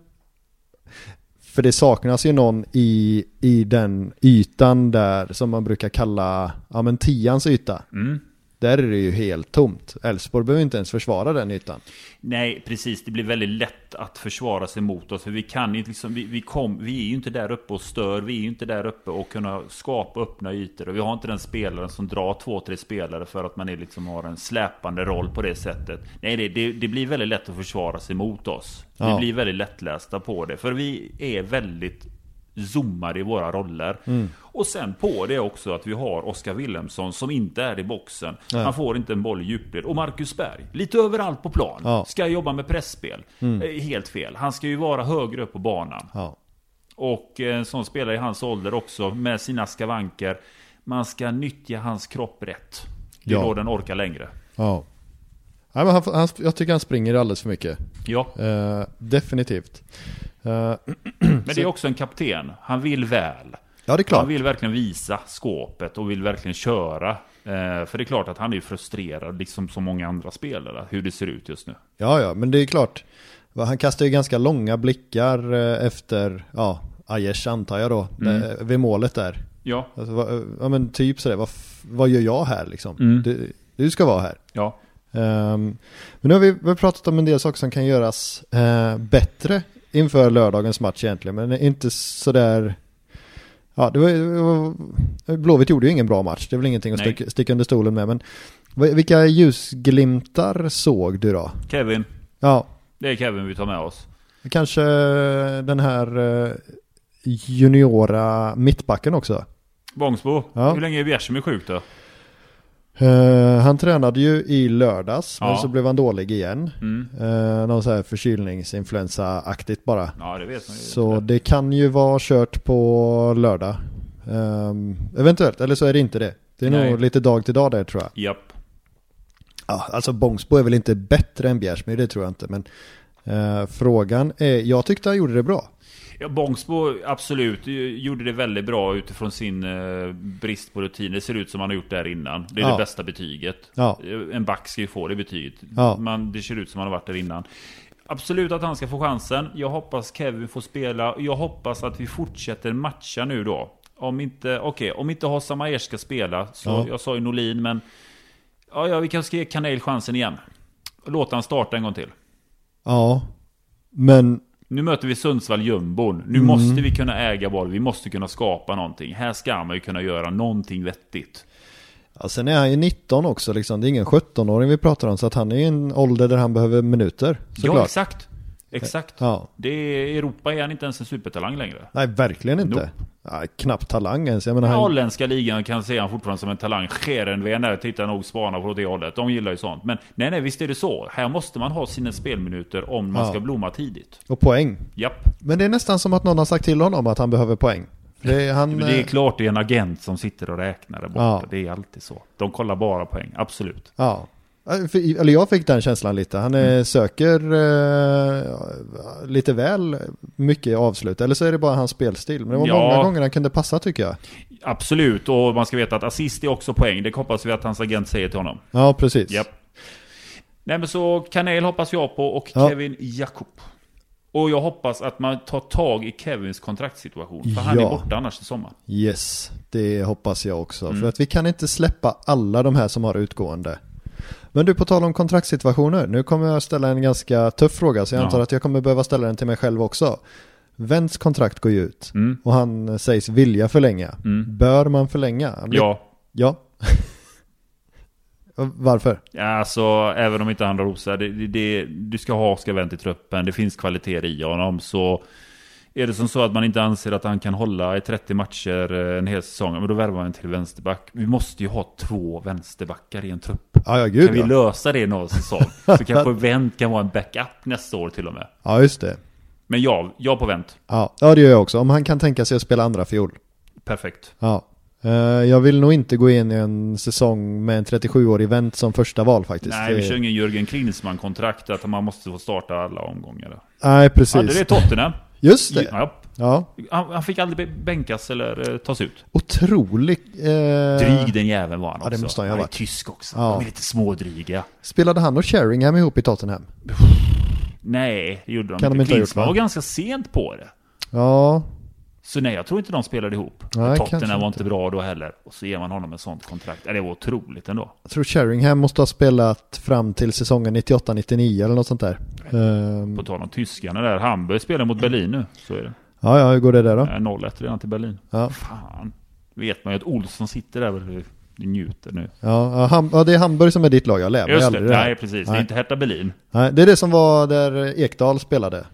för det saknas ju någon i, i den ytan där som man brukar kalla, ja men tians yta. Mm. Där är det ju helt tomt. Elfsborg behöver inte ens försvara den ytan. Nej, precis. Det blir väldigt lätt att försvara sig mot oss. För vi kan inte liksom, vi, vi, kom, vi är ju inte där uppe och stör. Vi är ju inte där uppe och kunna skapa öppna ytor. Och vi har inte den spelaren som drar två, tre spelare för att man är liksom har en släpande roll på det sättet. Nej, det, det, det blir väldigt lätt att försvara sig mot oss. Vi Ja. blir väldigt lättlästa på det. För vi är väldigt zoomade i våra roller. Mm. Och sen på det också att vi har Oskar Wilhelmsson som inte är i boxen. Nej. Han får inte en boll i djupled. Och Marcus Berg, lite överallt på plan. Ja. Ska jobba med pressspel. Eh, Helt fel. Han ska ju vara högre upp på banan. Ja. Och en sån spelare i hans ålder också med sina skavanker. Man ska nyttja hans kropp rätt. Det är Ja. då den orkar längre. ja. Nej, men han, han, jag tycker han springer alldeles för mycket. Ja, Eh, definitivt. Men det är också en kapten. Han vill väl. ja, det är klart. Han vill verkligen visa skåpet och vill verkligen köra. Eh, för det är klart att han är frustrerad, liksom så många andra spelare, hur det ser ut just nu. Ja, ja, men det är klart. Han kastar ju ganska långa blickar eh, efter, ja, Aiesh antar jag då, Mm. där, vid målet där. Ja, Alltså, va, ja men typ sådär, vad, vad gör jag här liksom? Mm. Du, du ska vara här. ja. Ehm, men nu har vi, vi har pratat om en del saker som kan göras eh, bättre inför lördagens match egentligen, men inte sådär Ja, det var, det var, Blåvitt gjorde ju ingen bra match, det är väl ingenting att sticka, sticka under stolen med, men vilka ljusglimtar såg du då? Kevin, Ja, det är Kevin vi tar med oss. kanske den här eh, juniora mittbacken också. Bångsbo, Ja. hur länge är Bjärsmyr sjuk då? Eh, han tränade ju i lördags, men Ja. så blev han dålig igen. Mm. Uh, någon så här förkylningsinfluensa-aktigt bara. Ja, det vet man ju. Så det kan ju vara kört på lördag. Ehm, eventuellt, eller så är det inte det. Det är Nej. nog lite dag till dag där tror jag. Japp. Ja, alltså Bångsbo är väl inte bättre än Bjärsmyr, det tror jag inte. Men eh, frågan är, jag tyckte han gjorde det bra. Ja, Bångsbo absolut gjorde det väldigt bra utifrån sin eh, brist på rutin. Det ser ut som han har gjort där innan. Det är Ja. det bästa betyget. Ja. Eh, En back ska ju få det betyget. Ja. Man, det ser ut som han har varit där innan. Absolut att han ska få chansen. Jag hoppas Kevin får spela. Jag hoppas att vi fortsätter matcha nu då. Om inte, okej, om inte Hossa Majer ska spela, så Ja. jag sa ju Norlin, men... Ja, ja, vi kanske ska ge Kanel chansen igen. Låt han starta en gång till. Ja, men Nu möter vi Sundsvall jumbon. Nu Mm. måste vi kunna äga boll. Vi måste kunna skapa någonting. Här ska man ju kunna göra någonting vettigt. ja, sen är han ju 19 också liksom. Det är ingen 17-åring vi pratar om. Så att han är i en ålder där han behöver minuter. Ja, Såklart. exakt. Exakt. Ja. Det är, I Europa är han inte ens en supertalang längre. Nej, verkligen inte. Nope. Ja, knappt talang ens. Jag menar, han, holländska ligan kan se han fortfarande som en talang. Scherenven där tittar nog spana på det hållet. De gillar ju sånt. Men nej, nej, visst är det så. Här måste man ha sina spelminuter om man Ja. ska blomma tidigt. och poäng. Japp. Men det är nästan som att någon har sagt till honom att han behöver poäng. Det är, han, Men det är eh, klart det är en agent som sitter och räknar där borta. Ja. Det är alltid så. De kollar bara poäng. Absolut. Ja. Ja, Eller jag fick den känslan lite. Han eh, söker eh, lite väl mycket avslut. Eller så är det bara hans spelstil. Men det var Ja. många gånger han kunde passa tycker jag. Absolut. Och man ska veta att assist är också poäng. Det hoppas vi att hans agent säger till honom. Ja, precis. Japp. Nej men så Kanel hoppas jag på och Ja. Kevin Jakob. Och jag hoppas att man tar tag i Kevins kontraktssituation. För han är Ja. borta annars i sommar. Yes, det hoppas jag också. Mm. För att vi kan inte släppa alla de här som har utgående. Men du, på tal om kontraktssituationer. Nu kommer jag ställa en ganska tuff fråga. Så jag Ja. antar att jag kommer behöva ställa den till mig själv också. Vents kontrakt går ju ut. Mm. Och han sägs vilja förlänga. Mm. Bör man förlänga? Blir- Ja. Ja. Varför? Ja, Alltså, även om inte han har rosar, det, det, det, du ska ha Oscar Wendt i truppen, det finns kvaliteter i honom, så är det som så att man inte anser att han kan hålla i 30 matcher eh, en hel säsong, men då värvar man till vänsterback. Vi måste ju ha två vänsterbackar i en trupp. Ja, ja gud Kan vi ja. lösa det någon säsong? Så kanske Wendt kan vara en backup nästa år till och med. Ja, just det. Men ja, jag på Wendt. Ja. ja, det gör jag också. Om han kan tänka sig att spela andra fiol. Perfekt. Ja. Eh, jag vill nog inte gå in i en säsong med en 37-årig vänt som första val faktiskt. Nej, vi kör ingen Jörgen Klinsmann-kontrakt, att man måste få starta alla omgångar. Nej, precis. Hade det Tottenham? Just det. Ja, Ja. han, han fick aldrig bänkas eller eh, tas ut. Otrolig. Eh, Dryg den jäveln var han ja, också. det måste han ju ha är varit. tysk också. Ja. De är lite smådryga. Spelade han och Sheringham ihop i Tottenham? Nej, det gjorde de Kan de inte ha gjort, Klinsmann va? var ganska sent på det. Ja. Så nej, jag tror inte de spelade ihop. Nej, Tottenham var inte. bra då heller. Och så ger man honom ett sånt kontrakt. Det var otroligt ändå. Jag tror Sheringham måste ha spelat fram till säsongen 98-99 eller något sånt där. Ehm, På tal om tyskarna där. Hamburg spelar mot Berlin nu. Så är det. ja, ja, hur går det där då? Eh, 0-1 redan till Berlin. Ja, Fan. Vet man ju att Olsson sitter där och njuter nu. ja, ja, Ham- ja, det är Hamburg som är ditt lag. Jag mig Just det. aldrig det. Nej, precis. Det är Nej. inte Hertha Berlin. Nej, det är det som var där Ekdal spelade.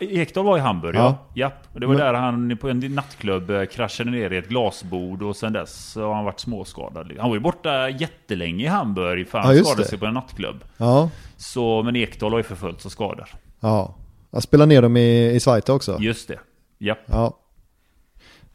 Ekdal var i Hamburg, Ja. ja. Och det var Men- där han på en nattklubb eh, kraschade ner i ett glasbord och sen dess har han varit småskadad. Han var ju borta jättelänge i Hamburg för Ja, han just skadade det. sig på en nattklubb. Ja, Så, men Ekdal har ju förföljts av skador. ja. Jag spelar ner dem i, i Schweiz också. Just det. Japp. Ja.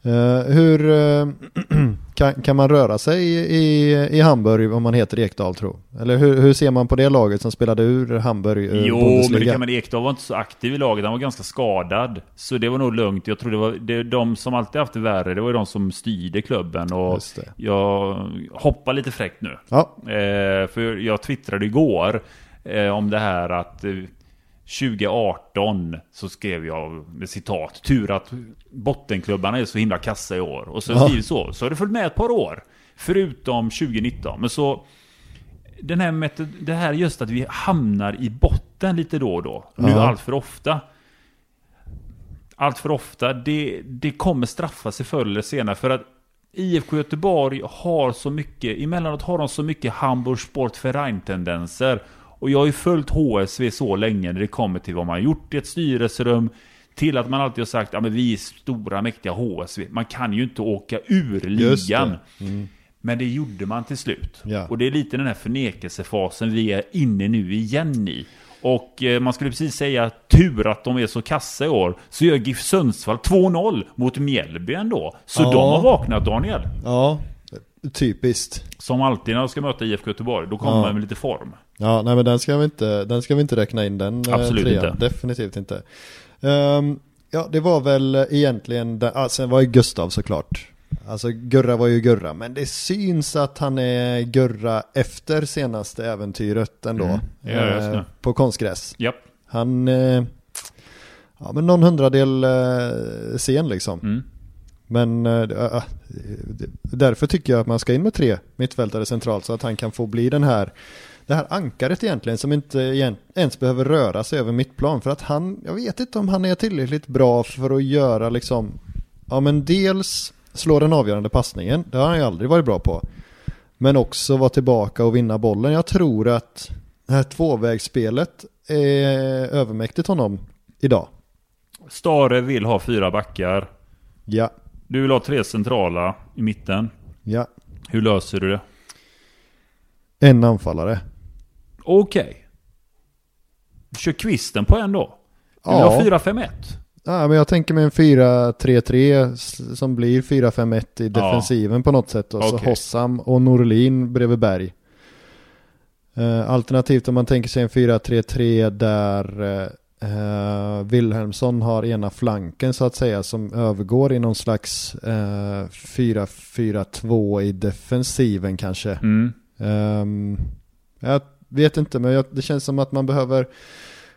Eh, hur eh, kan, kan man röra sig i, i, Hamburg om man heter Ekdal tro? Eller hur, hur ser man på det laget som spelade ur Hamburg ur Jo, men Bundesliga? det kan man, Ekdal var inte så aktiv i laget. Han var ganska skadad. Så det var nog lugnt. Jag tror det var det, de som alltid haft det värre. Det var de som styrde klubben. Och jag hoppar lite fräckt nu. Ja, Eh, för jag twittrade igår eh, om det här att eh, 2018 så skrev jag med citat Tur att bottenklubbarna är så himla kassa i år. Och så Ja. ja. så. Så har det följt med ett par år. Förutom 2019. Men så den här det här just att vi hamnar i botten lite då och då. Nu Ja. allt för ofta. Allt för ofta. Det, det kommer straffa sig förr eller senare. För att IFK Göteborg har så mycket, emellanåt har de så mycket Hamburg Sport Verein-tendenser. Och jag har ju följt HSV så länge när det kommer till vad man har gjort i ett styrelserum. Till att man alltid har sagt, ja men vi är stora mäktiga HSV. Man kan ju inte åka ur ligan. det. Men det gjorde man till slut. Ja. Och det är lite den här förnekelsefasen vi är inne nu igen i. Och eh, man skulle precis säga tur att de är så kassa i år. Så gör GIF Sundsvall 2-0 mot Mjällby ändå. Så Ja. de har vaknat Daniel. ja, typiskt. Som alltid när de ska möta IFK Göteborg. Då kommer Ja. man med lite form. Ja, nej men den ska vi inte, den ska vi inte räkna in den eh, Absolut trean. inte. Definitivt inte. Ehm, ja, det var väl egentligen, den, ah, sen var ju Gustav såklart. Alltså Gurra var ju Gurra, men det syns att han är Gurra efter senaste äventyret ändå. Mm, nu. Eh, på konstgräs. Japp. Han, eh, ja men någon hundradel eh, sen liksom. Mm. Men äh, därför tycker jag att man ska in med tre mittfältare centralt så att han kan få bli den här det här ankaret egentligen som inte ens behöver röra sig över mittplan för att han, jag vet inte om han är tillräckligt bra för att göra liksom, ja men dels slå den avgörande passningen, det har han ju aldrig varit bra på. Men också vara tillbaka och vinna bollen. Jag tror att det här tvåvägsspelet är övermäktigt honom idag. Stare vill ha fyra backar. Ja. Du vill ha tre centrala i mitten. Ja. Hur löser du det? En anfallare. Okej. Okay. Kör kvisten på en då? Du vill Ja. ha 4-5-1? Ja, men jag tänker mig en 4-3-3 s- som blir 4-5-1 i defensiven på något sätt. Och så Okej. Hossam och Norlin bredvid Berg. Eh, alternativt om man tänker sig en 4-3-3 där eh, eh, Wilhelmsson har ena flanken så att säga som övergår i någon slags eh, 4-4-2 i defensiven kanske. Mm. Ehm, jag vet inte, men jag, det känns som att man behöver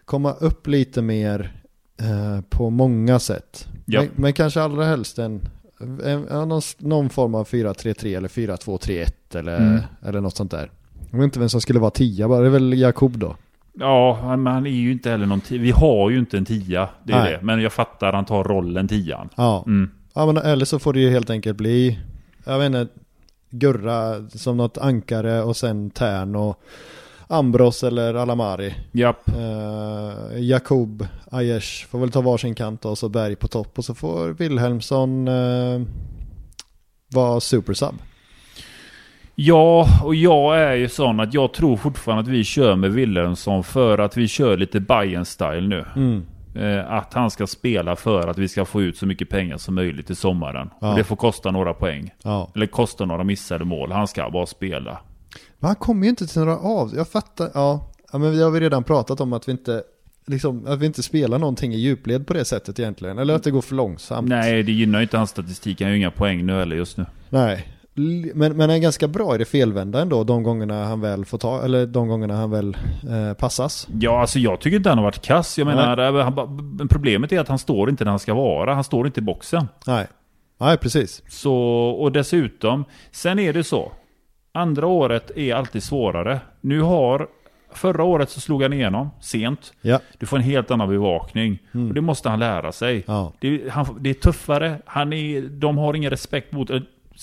komma upp lite mer eh, på många sätt. Ja. Men, men kanske allra helst en, en, någon, någon form av 4-3-3 eller 4-2-3-1 eller, Mm. eller något sånt där. Jag vet inte vem som skulle vara tia, bara det är väl Jakob då? Ja, men han är ju inte heller någon tia. Vi har ju inte en tia. Det är Nej. det. Men jag fattar, han tar rollen tian. Ja. Mm. ja, men eller så får det ju helt enkelt bli, jag vet inte, Gurra som något ankare och sen Tern och Ambros eller Alamari. Japp. Uh, Jakob, Aiesh får väl ta varsin kant och så Berg på topp och så får Wilhelmsson uh, vara supersub. Ja, och jag är ju sån att jag tror fortfarande att vi kör med Wilhelmsson för att vi kör lite bayern style nu. Mm. Eh, att han ska spela för att vi ska få ut så mycket pengar som möjligt till sommaren. Ja. Och det får kosta några poäng. Ja. Eller kosta några missade mål. Han ska bara spela. Men han kommer ju inte till några av, jag fattar, ja. ja men vi har väl redan pratat om att vi inte Liksom, att vi inte spelar någonting i djupled på det sättet egentligen. Eller att det går för långsamt. Nej, det gynnar ju inte hans statistik. Han har ju inga poäng nu heller just nu. Nej. Men, men han är ganska bra i det felvända ändå de gångerna han väl får ta, eller de gångerna han väl eh, passas. Ja, alltså jag tycker inte han har varit kass. Jag Nej. menar, han, bara- men problemet är att han står inte där han ska vara. Han står inte i boxen. Nej. Nej, precis. Så, och dessutom, sen är det så. Andra året är alltid svårare. Nu har, förra året så slog han igenom sent. Ja. Du får en helt annan bevakning. Och det måste han lära sig. Ja. Det, han, det är tuffare. Han är, de har ingen respekt mot... eh,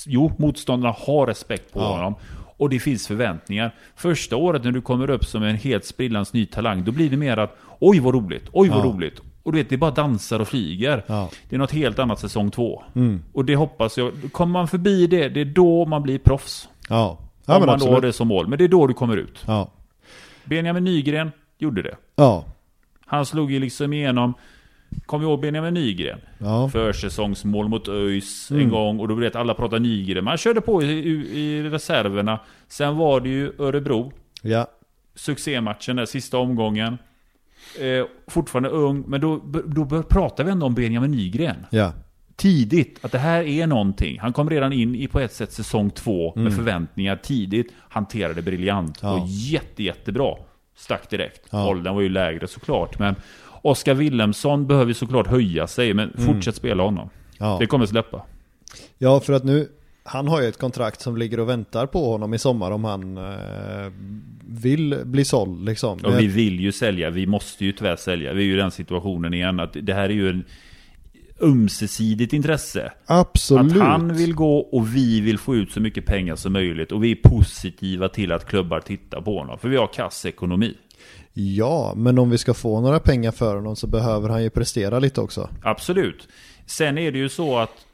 Jo, motståndarna har respekt på Ja. honom. Och det finns förväntningar. Första året när du kommer upp som en helt sprillans ny talang, då blir det mer att oj vad roligt, oj vad roligt. Och du vet, det bara dansar och flyger. Ja. Det är något helt annat säsong två. Mm. Och det hoppas jag. Kommer man förbi det, det är då man blir proffs. Ja. Ja om men man då har absolut. det som mål. Men det är då du kommer ut. Ja. Benjamin Nygren gjorde det. Ja. Han slog ju liksom igenom Kom ihåg Benjamin Nygren? Ja. Försäsongsmål mot ÖIS en Mm. gång och då att alla pratade Nygren. Man körde på i, i, i reserverna. Sen var det ju Örebro. Ja. Succématchen där, sista omgången. Eh, fortfarande ung, men då, då pratar vi ändå om Benjamin Nygren. Ja. Tidigt, att det här är någonting. Han kom redan in i på ett sätt säsong två med förväntningar tidigt. Hanterade briljant Mm. Ja. och jätte, jättebra. Stack direkt. Ja. Åldern var ju lägre såklart. Men Oskar Wilhelmsson behöver såklart höja sig, men fortsätt spela honom. Mm. Ja. Det kommer släppa. Ja, för att nu, han har ju ett kontrakt som ligger och väntar på honom i sommar om han eh, vill bli såld liksom. Och vi vill ju sälja, vi måste ju tyvärr sälja. Vi är ju i den situationen igen att det här är ju en ömsesidigt intresse. Absolut. Att han vill gå och vi vill få ut så mycket pengar som möjligt. Och vi är positiva till att klubbar tittar på honom. För vi har kass ekonomi. Ja, men om vi ska få några pengar för honom så behöver han ju prestera lite också. Absolut. Sen är det ju så att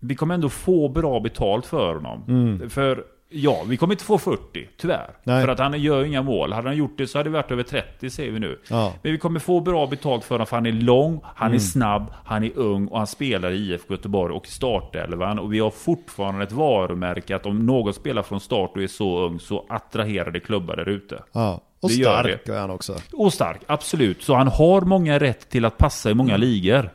vi kommer ändå få bra betalt för honom. För ja, vi kommer inte få 40, tyvärr. Nej. För att han gör ju inga mål. Hade han gjort det så hade det varit över 30, säger vi nu. Ja. Men vi kommer få bra betalt för honom för han är lång, han är snabb, han är ung och han spelar i IFK Göteborg och i startelvan. Och vi har fortfarande ett varumärke att om någon spelar från start och är så ung så attraherar det klubbar där ute. Ja. Och Det stark är han också. Och stark, absolut. Så han har många rätt till att passa i många ligor.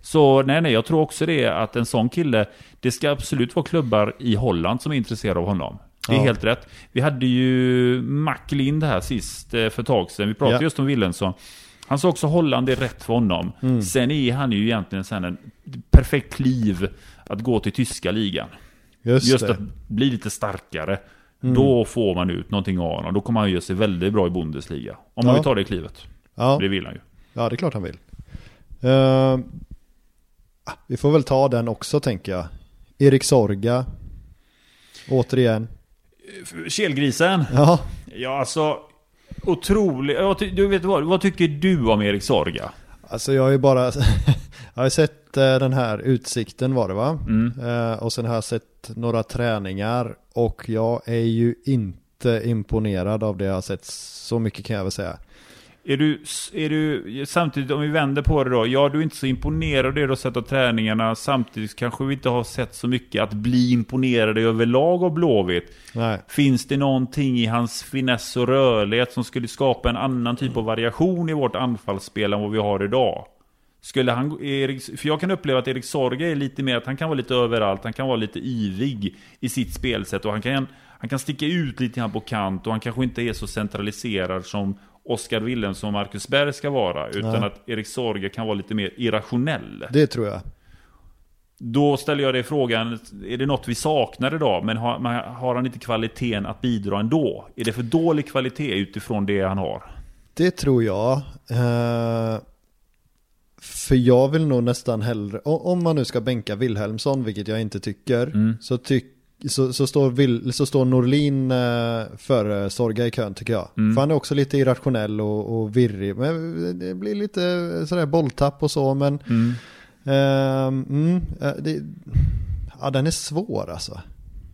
Så nej, nej, jag tror också det att en sån kille, det ska absolut vara klubbar i Holland som är intresserade av honom. Det är Ja. helt rätt. Vi hade ju Mac Lind här sist eh, för ett tag sedan. Vi pratade Ja. just om Willensson. Han sa också Holland är rätt för honom. Sen är han ju egentligen sen en perfekt kliv att gå till tyska ligan. Just, Just att bli lite starkare. Då får man ut någonting av honom. Då kommer han göra sig väldigt bra i Bundesliga. Om man Ja. vill ta det klivet. Ja. Det vill han ju. ja, det är klart han vill. Eh, vi får väl ta den också tänker jag. Erik Sorga. Återigen. Kelgrisen. Ja, Ja, alltså. Otrolig. Du vet vad, vad tycker du om Erik Sorga? alltså jag har ju bara jag har sett eh, den här utsikten var det va? Mm. Eh, och sen har jag sett några träningar och jag är ju inte imponerad av det jag har sett så mycket kan jag väl säga. Är du, är du, samtidigt om vi vänder på det då, ja du är inte så imponerad av det du har sett av träningarna, samtidigt kanske vi inte har sett så mycket att bli imponerade överlag av Blåvitt. Nej. Finns det någonting i hans finess och rörlighet som skulle skapa en annan typ av variation i vårt anfallsspel än vad vi har idag? Skulle han, Erik, för jag kan uppleva att Erik Sorge är lite mer att han kan vara lite överallt, han kan vara lite yvig i sitt spelsätt och han kan, han kan sticka ut lite grann på kant och han kanske inte är så centraliserad som Oskar Wilhelmsson och Marcus Berg ska vara, utan Nej. att Erik Sorge kan vara lite mer irrationell. Det tror jag. Då ställer jag dig frågan, är det något vi saknar idag? Men har, har han inte kvaliteten att bidra ändå? Är det för dålig kvalitet utifrån det han har? Det tror jag. Eh, för jag vill nog nästan hellre, om man nu ska bänka Wilhelmsson, vilket jag inte tycker, Mm. så, tyck, så, så, står Vil, så står Norlin eh, före Sorga i kön tycker jag. Mm. För han är också lite irrationell och, och virrig. Men det blir lite sådär bolltapp och så, men Mm. Ehm, mm, eh, det, ja, den är svår alltså.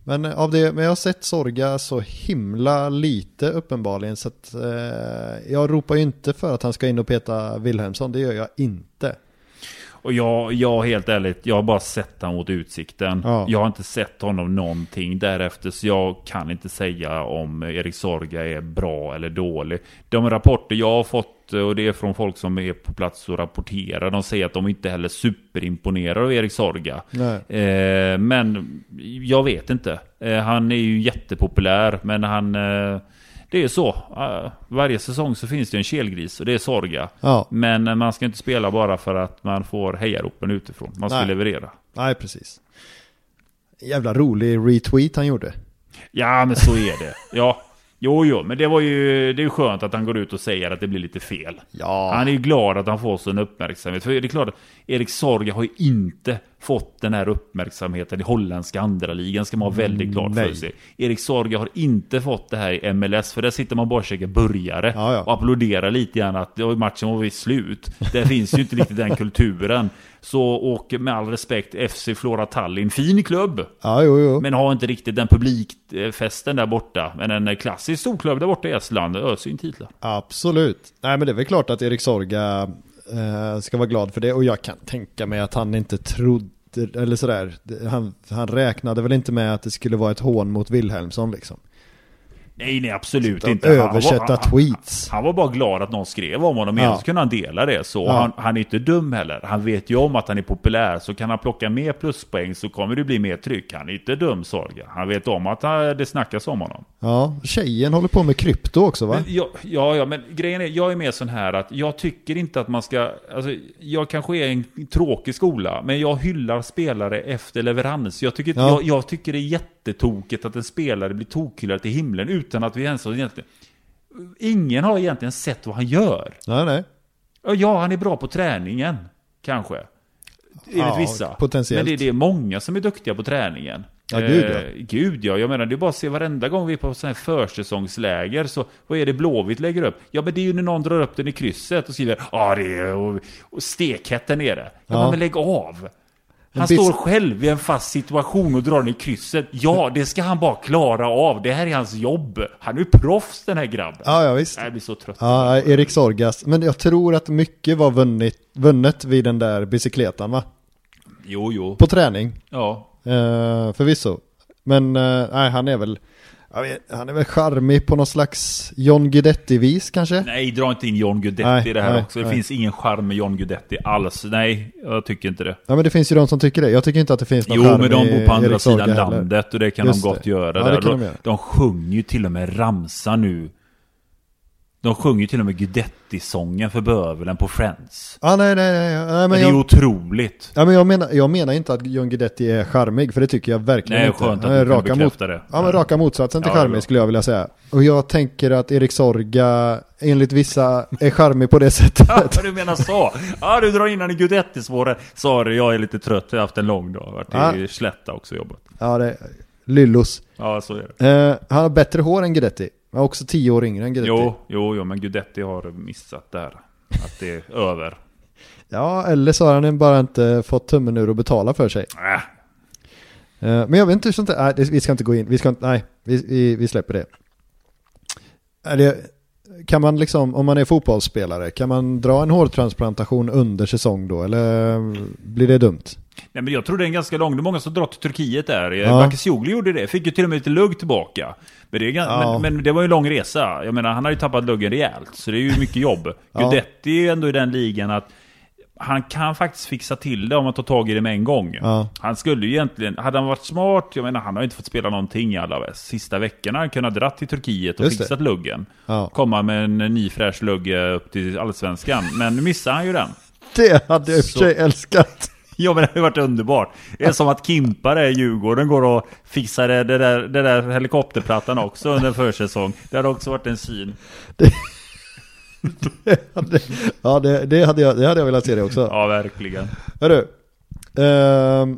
Men, av det, men jag har sett Sorga så himla lite uppenbarligen så att eh, jag ropar ju inte för att han ska in och peta Wilhelmsson, det gör jag inte. Och jag, jag helt ärligt, jag har bara sett honom mot utsikten. Ja. Jag har inte sett honom någonting därefter, så jag kan inte säga om Erik Sorga är bra eller dålig. De rapporter jag har fått, och det är från folk som är på plats och rapporterar, de säger att de inte heller superimponerar av Erik Sorga. Eh, men jag vet inte. Eh, han är ju jättepopulär, men han... Eh, det är så. Eh, varje säsong så finns det en kelgris och det är Sorga. Ja, Men eh, man ska inte spela bara för att man får hejaropen utifrån. Man ska Nej. leverera. nej precis. Jävla rolig retweet han gjorde. Ja, men så är det. Ja, jo, jo, men det var ju, det är ju skönt att han går ut och säger att det blir lite fel. Ja, Han är ju glad att han får sån uppmärksamhet. För det är klart att Erik Sorga har ju inte fått den här uppmärksamheten i holländska andra ligan ska man vara väldigt för nej. sig. Erik Sorga har inte fått det här i MLS, för där sitter man bara och käkar burgare Ja, ja. och applåderar lite grann att ja, matchen var slut. Där finns ju inte riktigt den kulturen. Så, och med all respekt, FC Flora Tallinn, fin klubb. ja jo, jo. Men har inte riktigt den publikfesten där borta. Men en klassisk storklubb där borta i Estland öser in titlar. Absolut. Nej men det är väl klart att Erik Sorga eh, ska vara glad för det och jag kan tänka mig att han inte trodde, eller sådär, han, han räknade väl inte med att det skulle vara ett hån mot Wilhelmsson liksom. Nej, nej absolut Att inte. Han var- översätta han- tweets. Han var bara glad att någon skrev om honom, Ja. så kunde han dela det. Så Ja. han, han är inte dum heller. Han vet ju om att han är populär, så kan han plocka mer pluspoäng så kommer det bli mer tryck. Han är inte dum, Sorga. Han vet om att eh, det snackas om honom. Ja, tjejen håller på med krypto också va? Men, ja, ja, ja, men grejen är, jag är mer sån här att jag tycker inte att man ska, alltså, jag kanske är en tråkig skola, men jag hyllar spelare efter leverans. Jag tycker, Ja. jag, jag tycker det är jättetokigt att en spelare blir tokhyllad till himlen utan att vi ens har egentligen, ingen har egentligen sett vad han gör. Nej, nej. Ja, han är bra på träningen, kanske. Enligt Ja, vissa. potentiellt. Men det, det är många som är duktiga på träningen. Ja, gud, ja. Eh, gud ja. Jag menar, det är bara att se varenda gång vi är på sån här försäsongsläger, så vad är det Blåvitt lägger upp? Ja, men det är ju när någon drar upp den i krysset och skriver ja, ah, det är och, och stekhett där nere. Ja, Ja. men lägg av! Han står själv i en fast situation och drar den i krysset. Ja, det ska han bara klara av. Det här är hans jobb. Han är ju proffs den här grabben. Ja, ja visst. Jag blir så trött. Ja, Erik Sorgas. Men jag tror att mycket var vunnit, vunnet vid den där bicykletan va? Jo, jo. På träning, Ja. eh, förvisso. Men eh, nej, han är väl, vet, han är väl charmig på någon slags John Guidetti-vis kanske? Nej, dra inte in John Guidetti Nej, i det här nej, också. Det nej. finns ingen charm med John Guidetti alls. Nej, jag tycker inte det. Ja men det finns ju de som tycker det. Jag tycker inte att det finns någon Jo, charm men de bor på andra Erik sidan landet och det kan Just de gott det. göra. Ja, de de, göra. de sjunger ju till och med ramsa nu. De sjunger ju till och med Guidetti-sången för bövelen på Friends. Ah, nej, nej, nej. nej men det är jag, otroligt. ja, men jag, menar, jag menar inte att John Guidetti är charmig, för det tycker jag verkligen Nej, inte. skönt att du raka, mot, det. ja, men raka motsatsen till Ja, charmig skulle jag vilja säga. Och jag tänker att Erik Sorga, enligt vissa, är charmig på det sättet. Ja, du menar så? Ja, du drar in han i Guidetti-spåret. Sorry, jag är lite trött. Jag har haft en lång dag. Varit i Slätta också jobbat. Ja, det Lyllos. Ja, så är det. Eh, han har bättre hår än Guidetti. Är också tio år yngre än Guidetti. Jo, jo, jo, men Guidetti har missat där. Att det är över. Ja, eller så har han bara inte fått tummen ur och betala för sig. Äh, Eh, men jag vet inte hur sånt där, nej, vi ska inte gå in, vi ska inte, nej, vi, vi, vi släpper det. Det. Kan man liksom, om man är fotbollsspelare, kan man dra en hårtransplantation under säsong då, eller blir det dumt? Nej men jag tror det är en ganska lång, det är många som drar till Turkiet där. Ja. Bakircioglu gjorde det, fick ju till och med lite lugg tillbaka. Men det, Ja. men, men det var ju en lång resa. Jag menar, han har ju tappat luggen rejält. Så det är ju mycket jobb. Ja. Guidetti är ju ändå i den ligan att han kan faktiskt fixa till det om man tar tag i det med en gång. Ja. Han skulle ju egentligen, hade han varit smart, jag menar han har ju inte fått spela någonting i alla sista veckorna. Han kunde ha dratt till Turkiet och Just det. fixat luggen. Ja. Komma med en ny fräsch lugg eh, upp till allsvenskan. Men nu missade han ju den. Det hade jag i och för sig älskat. Ja men det hade varit underbart. Det är som att Kimpa där i Djurgården går och fixar det, det, där, det där helikopterplattan också under försäsong. Det hade också varit en syn. Det hade, ja, det, det, hade jag, det hade jag velat se det också. Ja verkligen. Hörru, ehm,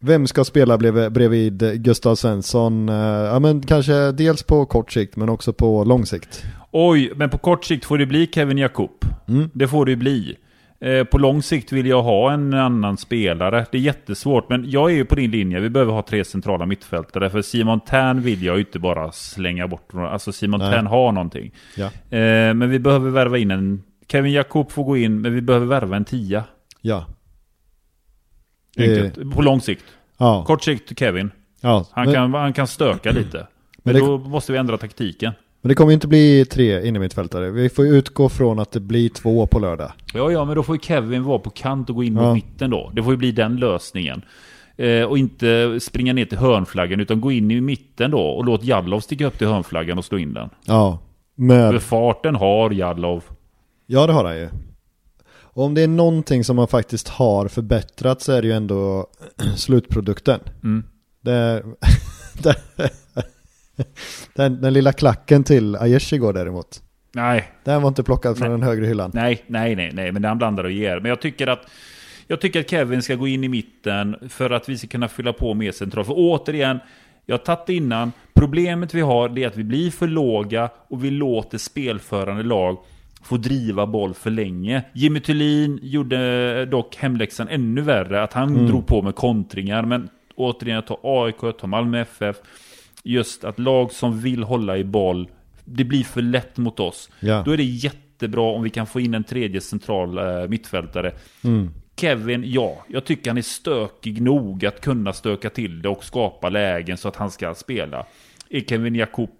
vem ska spela bredvid Gustav Svensson? Eh, ja men kanske dels på kort sikt men också på lång sikt. Oj, men på kort sikt får det bli Kevin Jakob. Mm. Det får det ju bli. Eh, På lång sikt vill jag ha en annan spelare. Det är jättesvårt, men jag är ju på din linje. Vi behöver ha tre centrala mittfältare. För Simon Tern vill jag ju inte bara slänga bort. Alltså Simon Nej. Tern har någonting. Ja. Eh, Men vi behöver värva in en... Kevin Jakob får gå in, men vi behöver värva en tia. Ja. Enkelt. På lång sikt. Ja. Kort sikt Kevin. ja. Han, men, kan, han kan stöka lite. Men Men det- då måste vi ändra taktiken. Men det kommer ju inte bli tre innermittfältare. Vi får ju utgå från att det blir två på lördag. Ja, ja, men då får ju Kevin vara på kant och gå in Ja. mot mitten då. Det får ju bli den lösningen. Eh, och inte springa ner till hörnflaggan, utan gå in i mitten då och låt Jallov sticka upp till hörnflaggan och slå in den. Ja. För Med, farten har Jallov. ja det har han ju. Och om det är någonting som man faktiskt har förbättrat så är det ju ändå slutprodukten. Mm. Det, det, den, den lilla klacken till Aiesh igår däremot. Nej, Den var inte plockad från den högre hyllan. nej, nej, nej, nej, men han blandar och ger. Men jag tycker att jag tycker att Kevin ska gå in i mitten för att vi ska kunna fylla på mer centralt. För återigen, jag har tagit det innan. Problemet vi har är att vi blir för låga och vi låter spelförande lag få driva boll för länge. Jimmy Thulin gjorde dock hemläxan ännu värre, att han drog på med kontringar. Men återigen, jag tar AIK, jag tar Malmö FF. Just att lag som vill hålla i boll, det blir för lätt mot oss. Ja. Då är det jättebra om vi kan få in en tredje central eh, mittfältare. Mm. Kevin, ja, jag tycker han är stökig nog att kunna stöka till det och skapa lägen så att han ska spela. Är Kevin Jakob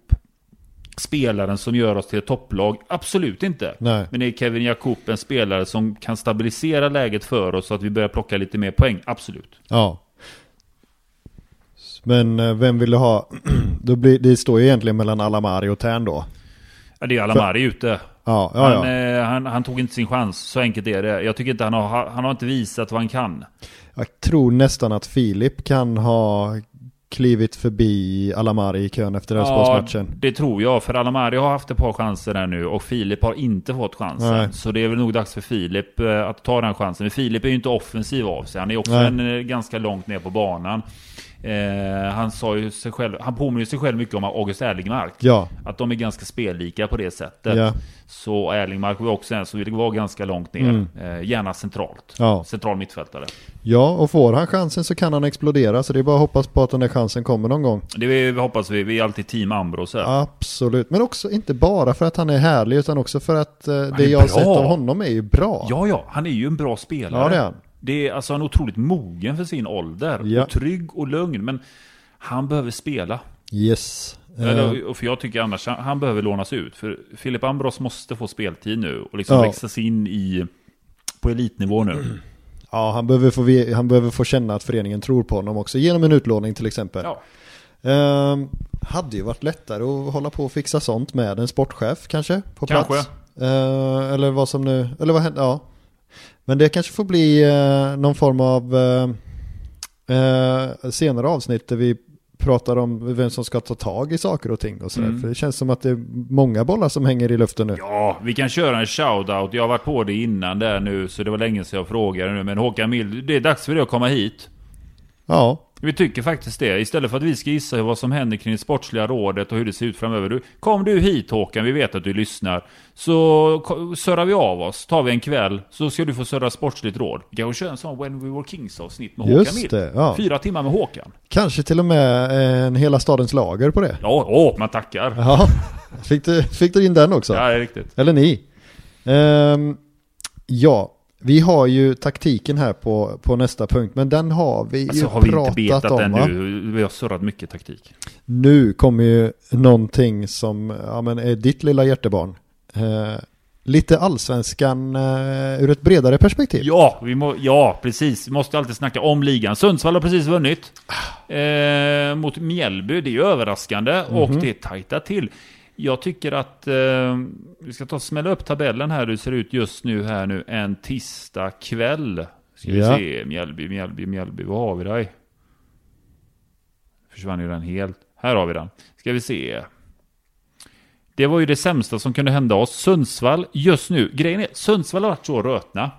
spelaren som gör oss till ett topplag? Absolut inte. Nej. Men är Kevin Jakob en spelare som kan stabilisera läget för oss så att vi börjar plocka lite mer poäng? Absolut. Ja. Men eh, vem vill du ha? Då blir, det står ju egentligen mellan Alamari och Tern då. Ja, det är Alamari ute. Ja, ja, Han, ja. eh, han, han tog inte sin chans, så enkelt är det. Jag tycker inte han har, han har inte visat vad han kan. Jag tror nästan att Filip kan ha klivit förbi Alamari i kön efter Elfsborgsmatchen. det tror jag. För Alamari har haft ett par chanser där nu och Filip har inte fått chansen. Nej. Så det är väl nog dags för Filip eh, att ta den chansen. Men Filip är ju inte offensiv av sig. Han är också en, eh, ganska långt ner på banan. Eh, han sa ju sig själv, han påminner sig själv mycket om August Erlingmark. Ja, Att de är ganska spellika på det sättet. Ja. Så Erlingmark var också en som ville vara ganska långt ner. Mm. Eh, gärna centralt. Ja. Central mittfältare. ja, och får han chansen så kan han explodera. Så det är bara att hoppas på att den där chansen kommer någon gång. Det vi, vi hoppas vi. Vi är alltid team Ambros här. Absolut, men också inte bara för att han är härlig utan också för att eh, det jag har sett av honom är ju bra. Ja, ja, han är ju en bra spelare. Ja, det är han. Det är alltså han är otroligt mogen för sin ålder. Ja. Och trygg och lugn. Men han behöver spela. Yes. Eh, Eller, och för jag tycker annars han, behöver lånas ut. För Filip Ambros måste få speltid nu. Och liksom Ja. växlas in i på elitnivå nu. ja, han behöver, få, han behöver få känna att föreningen tror på honom också genom en utlåning till exempel. Ja. Ehm, Hade ju varit lättare att hålla på och fixa sånt med en sportchef kanske på Kanske. plats. Eh, eller vad som nu, eller vad händer, ja. Men det kanske får bli eh, någon form av eh, eh, senare avsnitt där vi pratar om vem som ska ta tag i saker och ting och sådär. Mm. För det känns som att det är många bollar som hänger i luften nu. Ja, vi kan köra en shoutout. Jag har varit på det innan där nu, så det var länge sedan jag frågade nu. Men Håkan Mild, det är dags för dig att komma hit. Ja, Vi tycker faktiskt det. Istället för att vi ska gissa vad som händer kring det sportsliga rådet och hur det ser ut framöver. Du, kom du hit Håkan, vi vet att du lyssnar. Så surrar vi av oss, tar vi en kväll, så ska du få surra sportsligt råd. Vi kanske kör en sån When We Were Kings avsnitt med Just Håkan Mild. det, ja. Fyra timmar med Håkan. kanske till och med en hela stadens lager på det. Ja, åh, man tackar. Ja, fick du, fick du in den också? Ja, det är riktigt. Eller ni. Ehm, ja, vi har ju taktiken här på, på nästa punkt, men den har vi Alltså ju har vi inte pratat betat om. den va? nu? Vi har surrat mycket taktik. Nu kommer ju någonting som ja, men är ditt lilla hjärtebarn. Eh, lite allsvenskan eh, ur ett bredare perspektiv. Ja, vi må, ja, precis. Vi måste alltid snacka om ligan. Sundsvall har precis vunnit. Eh, mot Mjällby. Det är ju överraskande och Mhm. det är tajta till. Jag tycker att eh, vi ska ta och smälla upp tabellen här. Hur det ser ut just nu här nu. En tisdag kväll. Ska vi Ja. se. Mjällby, Mjällby, Mjällby. Vad har vi dig? Försvann ju den helt. Här har vi den. Ska vi se. Det var ju det sämsta som kunde hända oss. Sundsvall just nu. Grejen är, Sundsvall har varit så rötna.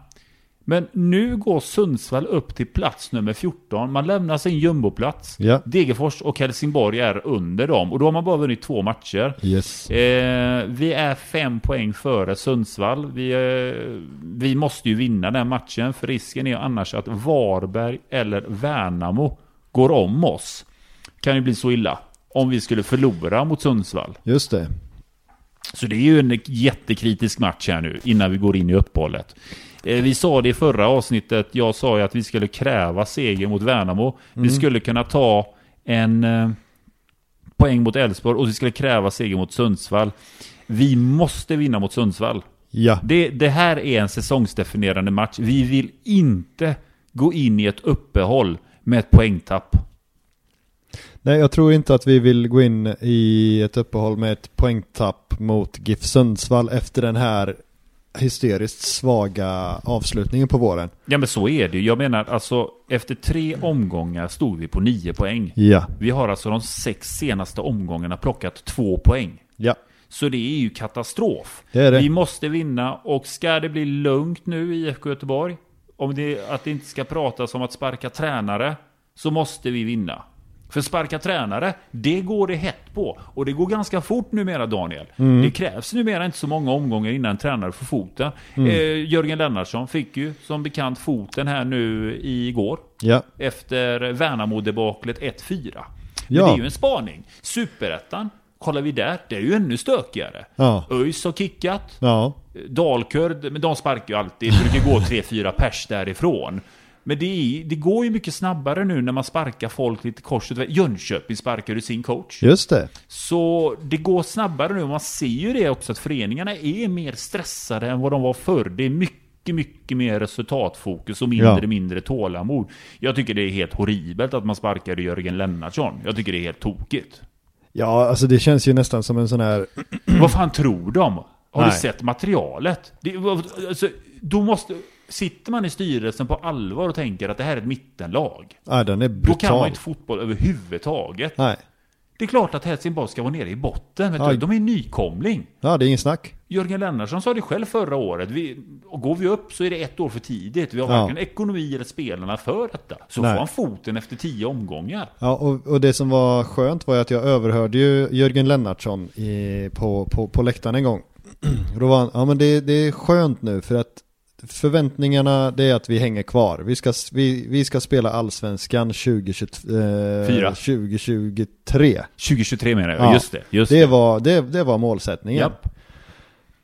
Men nu går Sundsvall upp till plats nummer 14. Man lämnar sin jumboplats. Ja. Degerfors och Helsingborg är under dem. Och då har man bara vunnit två matcher. Yes. Eh, vi är fem poäng före Sundsvall. Vi, eh, vi måste ju vinna den matchen. För risken är annars att Varberg eller Värnamo går om oss. Kan ju bli så illa. Om vi skulle förlora mot Sundsvall. Just det. Så det är ju en jättekritisk match här nu innan vi går in i uppehållet. Eh, Vi sa det i förra avsnittet. Jag sa ju att vi skulle kräva seger mot Värnamo. Vi skulle kunna ta en eh, poäng mot Elfsborg och vi skulle kräva seger mot Sundsvall. Vi måste vinna mot Sundsvall. Ja. Det, det här är en säsongsdefinierande match. Vi vill inte gå in i ett uppehåll med ett poängtapp. Nej, jag tror inte att vi vill gå in i ett uppehåll med ett poängtapp mot GIF Sundsvall efter den här hysteriskt svaga avslutningen på våren. Ja men så är det ju. Jag menar alltså efter tre omgångar stod vi på nio poäng. Ja. Vi har alltså de sex senaste omgångarna plockat två poäng. Ja. Så det är ju katastrof. Det är det. Vi måste vinna och ska det bli lugnt nu i IFK Göteborg, om det, att det inte ska pratas om att sparka tränare, så måste vi vinna. För sparka tränare, det går det hett på. Och det går ganska fort numera Daniel. Mm. Det krävs numera inte så många omgångar innan en tränare får foten. Mm. Eh, Jörgen Lennartsson fick ju som bekant foten här nu igår. Ja. Efter Värnamo-debaklet 1-4. Men Ja. det är ju en spaning. Superettan, kollar vi där, det är ju ännu stökigare. Ja. ÖIS har kickat. Ja. Dalkurd, men de sparkar ju alltid. Det brukar gå 3-4 pers därifrån. Men det, är, det går ju mycket snabbare nu när man sparkar folk lite kors och tvärs. Jönköping sparkar ju sin coach. Just det. Så det går snabbare nu. Man ser ju det också att föreningarna är mer stressade än vad de var förr. Det är mycket, mycket mer resultatfokus och mindre, Ja. mindre tålamod. Jag tycker det är helt horribelt att man sparkade Jörgen Lennartsson. Jag tycker det är helt tokigt. Ja, alltså det känns ju nästan som en sån här... Vad fan tror de? Har Nej. du sett materialet? Det, alltså, då måste... Sitter man i styrelsen på allvar och tänker att det här är ett mittenlag. Ja, den är Då kan man brutal. inte fotboll överhuvudtaget. Nej. Det är klart att Helsingborg ska vara nere i botten. Vet Ja. du? De är nykomling. Ja, det är ingen snack. Jörgen Lennartsson sa det själv förra året. Vi, och går vi upp så är det ett år för tidigt. Vi har Ja. varken ekonomi eller spelarna för detta. Så Nej. får han foten efter tio omgångar. Ja, och, och det som var skönt var att jag överhörde ju Jörgen Lennartsson i, på, på, på läktaren en gång. Då var han, ja men det, det är skönt nu för att förväntningarna det är att vi hänger kvar. Vi ska, vi, vi ska spela allsvenskan 2023. Eh, Fyra. 2023. 2023 menar jag. Ja. Just det. Just Det det. var, det, det var målsättningen. Japp.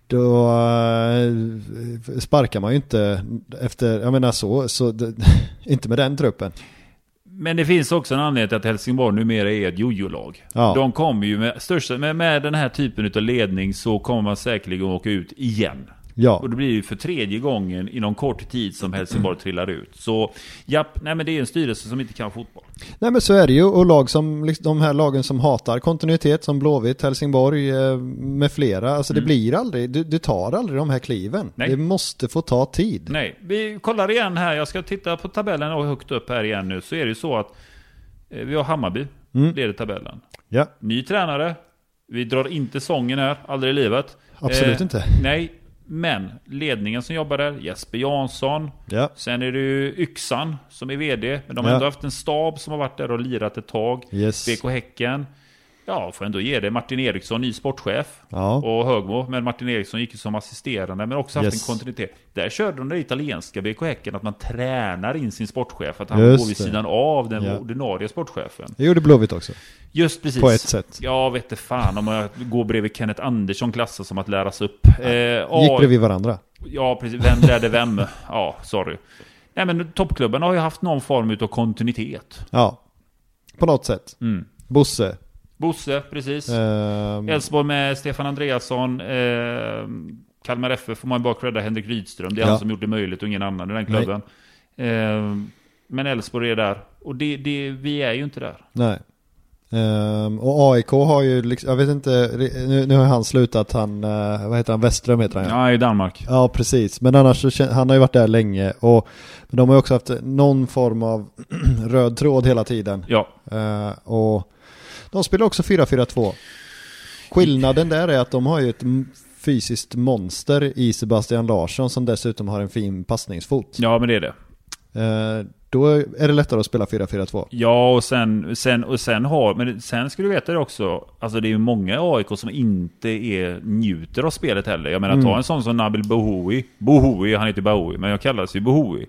Då eh, sparkar man ju inte efter, jag menar så, så det, inte med den truppen. Men det finns också en anledning till att Helsingborg numera är ett jojo-lag. Ja. De kommer ju med, största, med, med den här typen av ledning så kommer man säkerligen åka ut igen. Ja, Och det blir ju för tredje gången inom kort tid som Helsingborg trillar ut. Så japp, nej men det är en styrelse som inte kan fotboll. Nej men så är det ju och lag som, liksom, de här lagen som hatar kontinuitet som Blåvitt, Helsingborg eh, med flera. Alltså det blir aldrig, du, du tar aldrig de här kliven. Nej. Det måste få ta tid. Nej, vi kollar igen här. Jag ska titta på tabellen och högt upp här igen nu. Så är det ju så att eh, vi har Hammarby, Mm. leder tabellen. Ja, Ny tränare. Vi drar inte sången här, aldrig i livet. absolut Eh, inte. Nej, men ledningen som jobbar där, Jesper Jansson. Ja, Sen är det ju Yxan som är VD. Men de har Ja. ändå haft en stab som har varit där och lirat ett tag. yes. BK Häcken. Ja, får ändå ge det. Martin Eriksson, ny sportchef. Ja, Och Högmo. Men Martin Eriksson gick ju som assisterande. Men också haft Yes. en kontinuitet. Där körde de det italienska BK Häcken. Att man tränar in sin sportchef. Att han Just går vid det. sidan av den Ja. ordinarie sportchefen. det gjorde Blåvitt också. Just precis. På ett sätt. Ja, vet inte fan om jag går bredvid Kenneth Andersson klassas som att läras upp. Eh, Gick ja, bredvid varandra. Ja, precis. Vem lärde vem? Ja, sorry. Nej, men toppklubben har ju haft någon form av kontinuitet. Ja, på något sätt. Mm. Bosse. Bosse, precis. Ehm, Elfsborg med Stefan Andreasson. Eh, Kalmar FF får man bara credda Henrik Rydström. Det är Ja. han som gjort det möjligt och ingen annan i den klubben. Eh, men Elfsborg är där. Och det, det, vi är ju inte där. nej. Ehm, och AIK har ju, liksom, jag vet inte, nu, nu har han slutat, han, eh, vad heter han, Westström heter han Ja, i Danmark. Ja, precis. Men annars så han har ju varit där länge och de har ju också haft någon form av röd tråd hela tiden. Ja, Eh, och de spelar också 4-4-2. Skillnaden där är att de har ju ett fysiskt monster i Sebastian Larsson som dessutom har en fin passningsfot. ja men det är det. Då är det lättare att spela 4-4-2. Ja, och sen, sen, och sen har, men sen ska du veta det också, alltså det är ju många AIK som inte är, njuter av spelet heller. Jag menar, Mm. ta en sån som Nabil Bohoui. Bohoui, han heter Bohoui, men jag kallas ju Bohoui.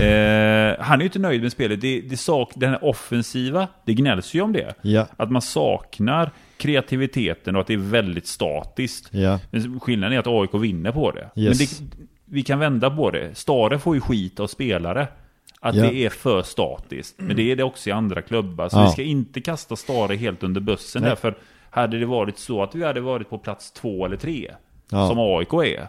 eh, han är ju inte nöjd med spelet. Det, det sak, den här offensiva, det gnälls ju om det. Ja, Att man saknar kreativiteten och att det är väldigt statiskt. ja, Men skillnaden är att AIK vinner på det. Yes. Men det, vi kan vända på det. Stare får ju skit av spelare. Att Ja. det är för statiskt. Men det är det också i andra klubbar. Så Ja. vi ska inte kasta Stare helt under bussen Nej. här. För hade det varit så att vi hade varit på plats två eller tre. Ja. Som AIK är.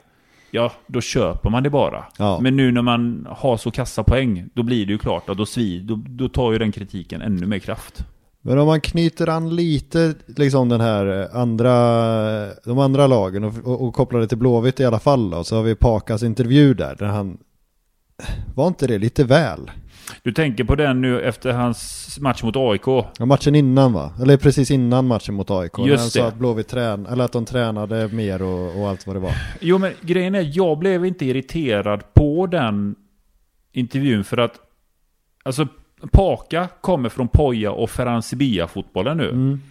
Ja, då köper man det bara. Ja. Men nu när man har så kassa poäng. Då blir det ju klart att då, svi, då, då tar ju den kritiken ännu mer kraft. Men om man knyter an lite liksom den här eh, andra, de andra lagen och, och, och kopplar det till Blåvitt i alla fall då, så har vi Pakas intervju där, där han, var inte det lite väl? Du tänker på den nu efter hans match mot AIK. Ja, matchen innan va? Eller precis innan matchen mot AIK. när Just han sa att Blåvitt trän, eller att de tränade mer och, och allt vad det var. Jo men grejen är, jag blev inte irriterad på den intervjun för att Alltså Paka kommer från Poja och Ferransibia fotbollen nu. Mm.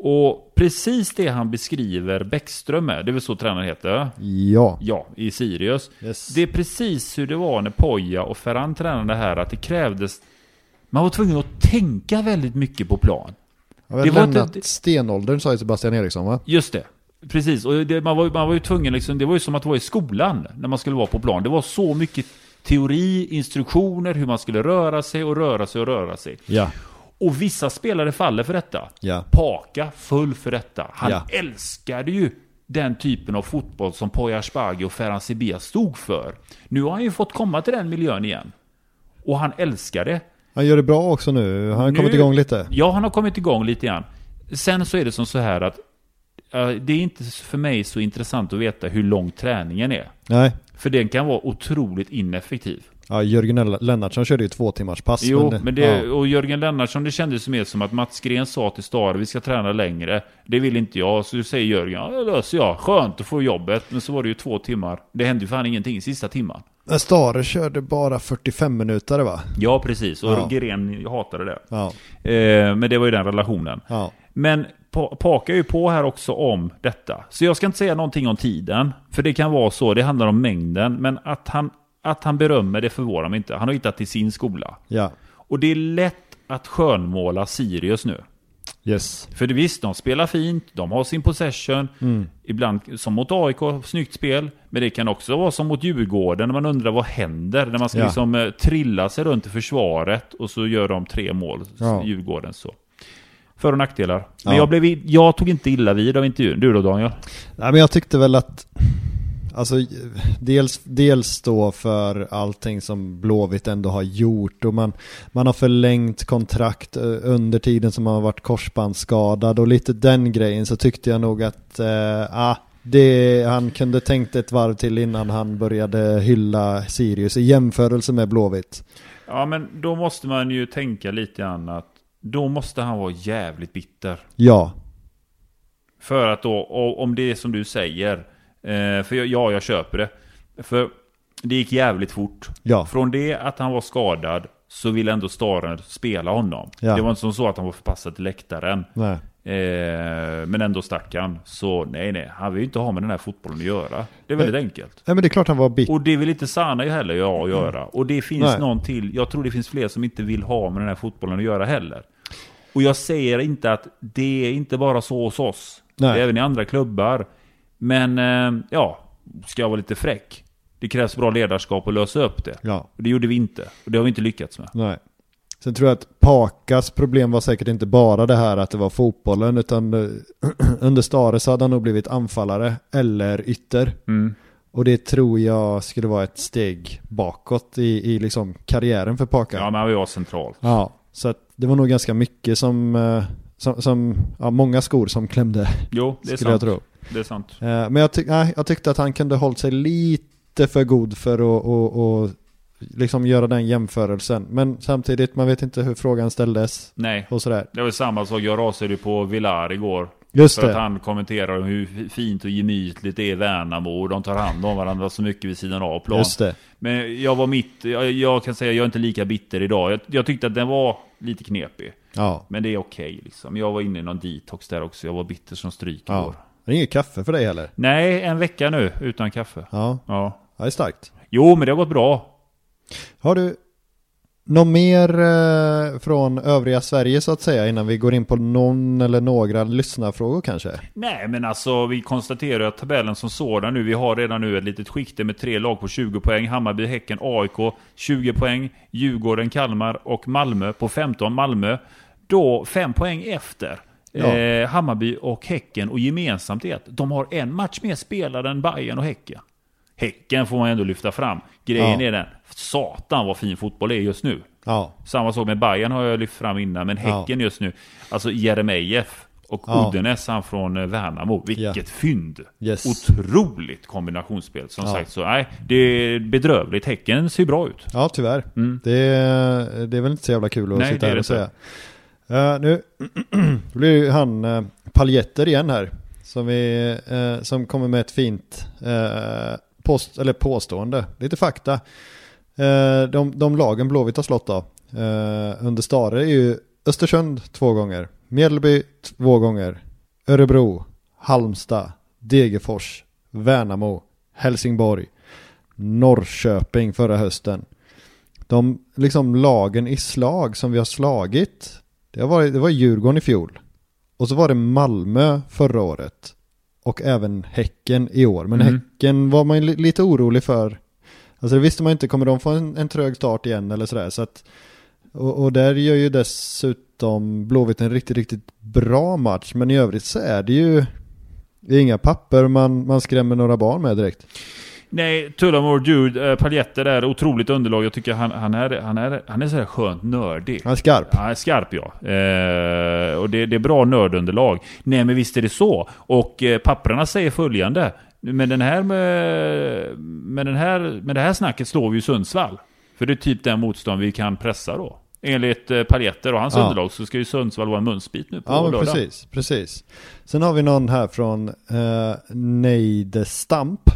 Och precis det han beskriver Bäckström med, det är väl så tränaren heter? Ja. Ja, i Sirius. Yes. Det är precis hur det var när Poja och Ferran tränade här, att det krävdes Man var tvungen att tänka väldigt mycket på plan. det det var lämnat inte- stenåldern sa ju Sebastian Eriksson va? Just det. Precis, och det, man, var, man var ju tvungen liksom, det var ju som att vara i skolan när man skulle vara på plan. Det var så mycket teori, instruktioner, hur man skulle röra sig och röra sig och röra sig. Ja. Och vissa spelare faller för detta. Ja. Paka föll för detta. Han Ja. älskade ju den typen av fotboll som Poya Asbaghi och Ferhan Sibia stod för. Nu har han ju fått komma till den miljön igen. Och han älskar det. Han gör det bra också nu, han har Nu- kommit igång lite. Ja, han har kommit igång lite grann. Sen så är det som så här att eh, det är inte för mig så intressant att veta hur lång träningen är. Nej. För den kan vara otroligt ineffektiv. Ja, Jörgen Lennartsson körde ju två timmars pass. Jo, men det, ja. och Jörgen Lennartsson, det kändes mer som att Mats Gren sa till Stare, vi ska träna längre. Det vill inte jag. Så säger Jörgen, ja det löser jag. Skönt att få jobbet. Men så var det ju två timmar. Det hände ju fan ingenting i sista timman. Men Stare körde bara 45 minuter va? Ja, precis. Och Ja. Gren hatade det. Ja. Eh, men det var ju den relationen. Ja. Men Pa- Paka är ju på här också om detta. Så jag ska inte säga någonting om tiden. För det kan vara så, det handlar om mängden. Men att han, att han berömmer det förvånar mig inte. Han har hittat till sin skola. Ja. Och det är lätt att skönmåla Sirius nu. Yes. För det visst, de spelar fint, de har sin possession. Ibland som mot AIK, snyggt spel. Men det kan också vara som mot Djurgården, när man undrar vad händer? När man ska Ja. liksom eh, trilla sig runt i försvaret och så gör de tre mål, Ja. Djurgården så. För och nackdelar. Men Ja. jag, blev, jag tog inte illa vid av intervjun. Du då Daniel? Nej men jag tyckte väl att alltså dels, dels då för allting som Blåvitt ändå har gjort och man, man har förlängt kontrakt eh, under tiden som man har varit korsbandsskadad och lite den grejen så tyckte jag nog att eh, ah, det, han kunde tänkt ett varv till innan han började hylla Sirius i jämförelse med Blåvitt. Ja, men då måste man ju tänka lite grann att då måste han vara jävligt bitter. Ja, För att då, om det är som du säger, eh, för jag, ja, jag köper det. För det gick jävligt fort. ja, Från det att han var skadad så ville ändå Staren spela honom. Ja. Det var inte som så att han var förpassad till läktaren. nej. Eh, men ändå stack han. Så nej, nej, han vill ju inte ha med den här fotbollen att göra. Det är väldigt enkelt. Nej men det är klart han var bitter. Och det vill inte Sana ju heller jag att göra. Och det finns Nej. någon till, jag tror det finns fler som inte vill ha med den här fotbollen att göra heller. Och jag säger inte att det är inte bara så hos oss. Nej. Det är även i andra klubbar. Men eh, ja, ska jag vara lite fräck. Det krävs bra ledarskap att lösa upp det. Ja, Och det gjorde vi inte. Och det har vi inte lyckats med. nej. Sen tror jag att Pakas problem var säkert inte bara det här att det var fotbollen utan eh, under Stare så hade han nog blivit anfallare eller ytter. Mm. Och det tror jag skulle vara ett steg bakåt i, i liksom karriären för Paka. Ja, men vi var centralt. Ja, så det var nog ganska mycket som, eh, som, som ja, många skor som klämde, Jo, det är skulle jag sant. tro. Det är sant. Eh, Men jag, tyck, nej, jag tyckte att han kunde hållit sig lite för god för att och, och, liksom göra den jämförelsen. Men samtidigt, man vet inte hur frågan ställdes Nej. och sådär. Det var samma sak, jag rasade ju på Villar igår. Just För att det. han kommenterar hur fint och gemytligt det är i Värnamo och de tar hand om varandra så mycket vid sidan av plan. Just det. Men jag var mitt, jag, jag kan säga jag är inte lika bitter idag. Jag, jag tyckte att den var lite knepig. Ja. Men det är okej liksom. Jag var inne i någon detox där också. Jag var bitter som stryk ja. igår. Det är inget kaffe för dig heller. Nej, en vecka nu utan kaffe. Ja, Ja. det är starkt. Jo, men det har gått bra. Har du något mer eh, från övriga Sverige så att säga innan vi går in på någon eller några lyssnarfrågor kanske? Nej, men alltså vi konstaterar att tabellen som sådan nu, vi har redan nu ett litet skikte med tre lag på 20 poäng. Hammarby, Häcken, AIK 20 poäng. Djurgården, Kalmar och Malmö på 15. Malmö då 5 poäng efter. Ja. Eh, Hammarby och Häcken och gemensamt är att de har en match mer spelad än Bayern och Häcken. Häcken får man ändå lyfta fram. Grejen Ja. är den, satan vad fin fotboll det är just nu. Ja, Samma sak med Bayern har jag lyft fram innan, men. Häcken just nu. Alltså Jeremejeff och Ja. Uddenäs han från eh, Värnamo. Vilket Ja. fynd! Yes. Otroligt kombinationsspel. Som sagt, så nej, det är bedrövligt. Häcken ser bra ut. ja tyvärr. Mm. Det, är, det är väl inte så jävla kul att Nej, sitta det är här det och säga. Uh, nu blir ju han uh, Paljetter igen här. Som, vi, uh, som kommer med ett fint uh, post, eller påstående, lite fakta. De, de lagen Blåvitt har slått av under Stare är ju Östersund två gånger, Mjällby två gånger, Örebro, Halmstad, Degerfors, Värnamo, Helsingborg, Norrköping förra hösten. De liksom lagen i slag som vi har slagit, det, varit, det var Djurgården i fjol. Och så var det Malmö förra året. Och även Häcken i år. Men Mm. Häcken var man ju li- lite orolig för. Alltså det visste man inte, kommer de få en, en trög start igen eller sådär. Så att, och, och där gör ju dessutom Blåvitt en riktigt, riktigt bra match. Men i övrigt så är det ju det är inga papper man, man skrämmer några barn med direkt. Nej, Tullamore Jude, eh, Paljetter där, otroligt underlag. Jag tycker han, han är, han är, han är så här skönt nördig. Han är skarp. Han är skarp ja. Eh, och det, det är bra nördunderlag. Nej men visst är det så. Och eh, papprarna säger följande. Med, den här, med, med, den här, med det här snacket slår vi ju Sundsvall. För det är typ den motstånd vi kan pressa då. Enligt eh, Paljetter och hans Ja. underlag så ska ju Sundsvall vara en munsbit nu på Ja lördag. precis, precis. Sen har vi någon här från eh, Neidestamp eh,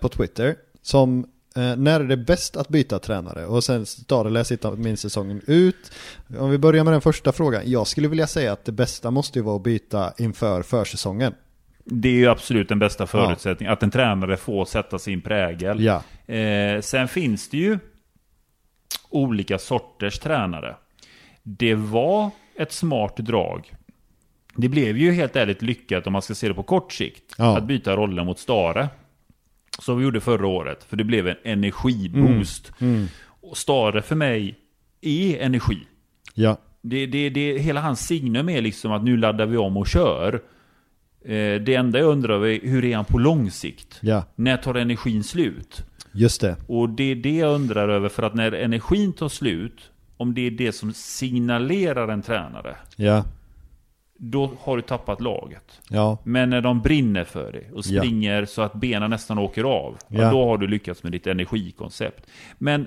på Twitter. Som, eh, när är det bäst att byta tränare? Och sen Stare läser inte min säsongen ut. Om vi börjar med den första frågan. Jag skulle vilja säga att det bästa måste ju vara att byta inför försäsongen. Det är ju absolut den bästa förutsättningen. Att en tränare får sätta sin prägel. Ja, Eh, sen finns det ju olika sorters tränare. Det var ett smart drag. Det blev ju helt ärligt lyckat om man ska se det på kort sikt. Ja. Att byta rollen mot Stare. Som vi gjorde förra året. För det blev en energiboost. mm. Och Stare för mig är energi. ja, Det, det, det, hela hans signum är liksom att nu laddar vi om och kör. Eh, det enda jag undrar är hur är han på lång sikt? Ja, När tar energin slut? just det. Och det är det jag undrar över, för att när energin tar slut, om det är det som signalerar en tränare, Ja, då har du tappat laget. ja, Men när de brinner för det och Ja. springer så att benen nästan åker av, ja. Ja. då har du lyckats med ditt energikoncept. Men,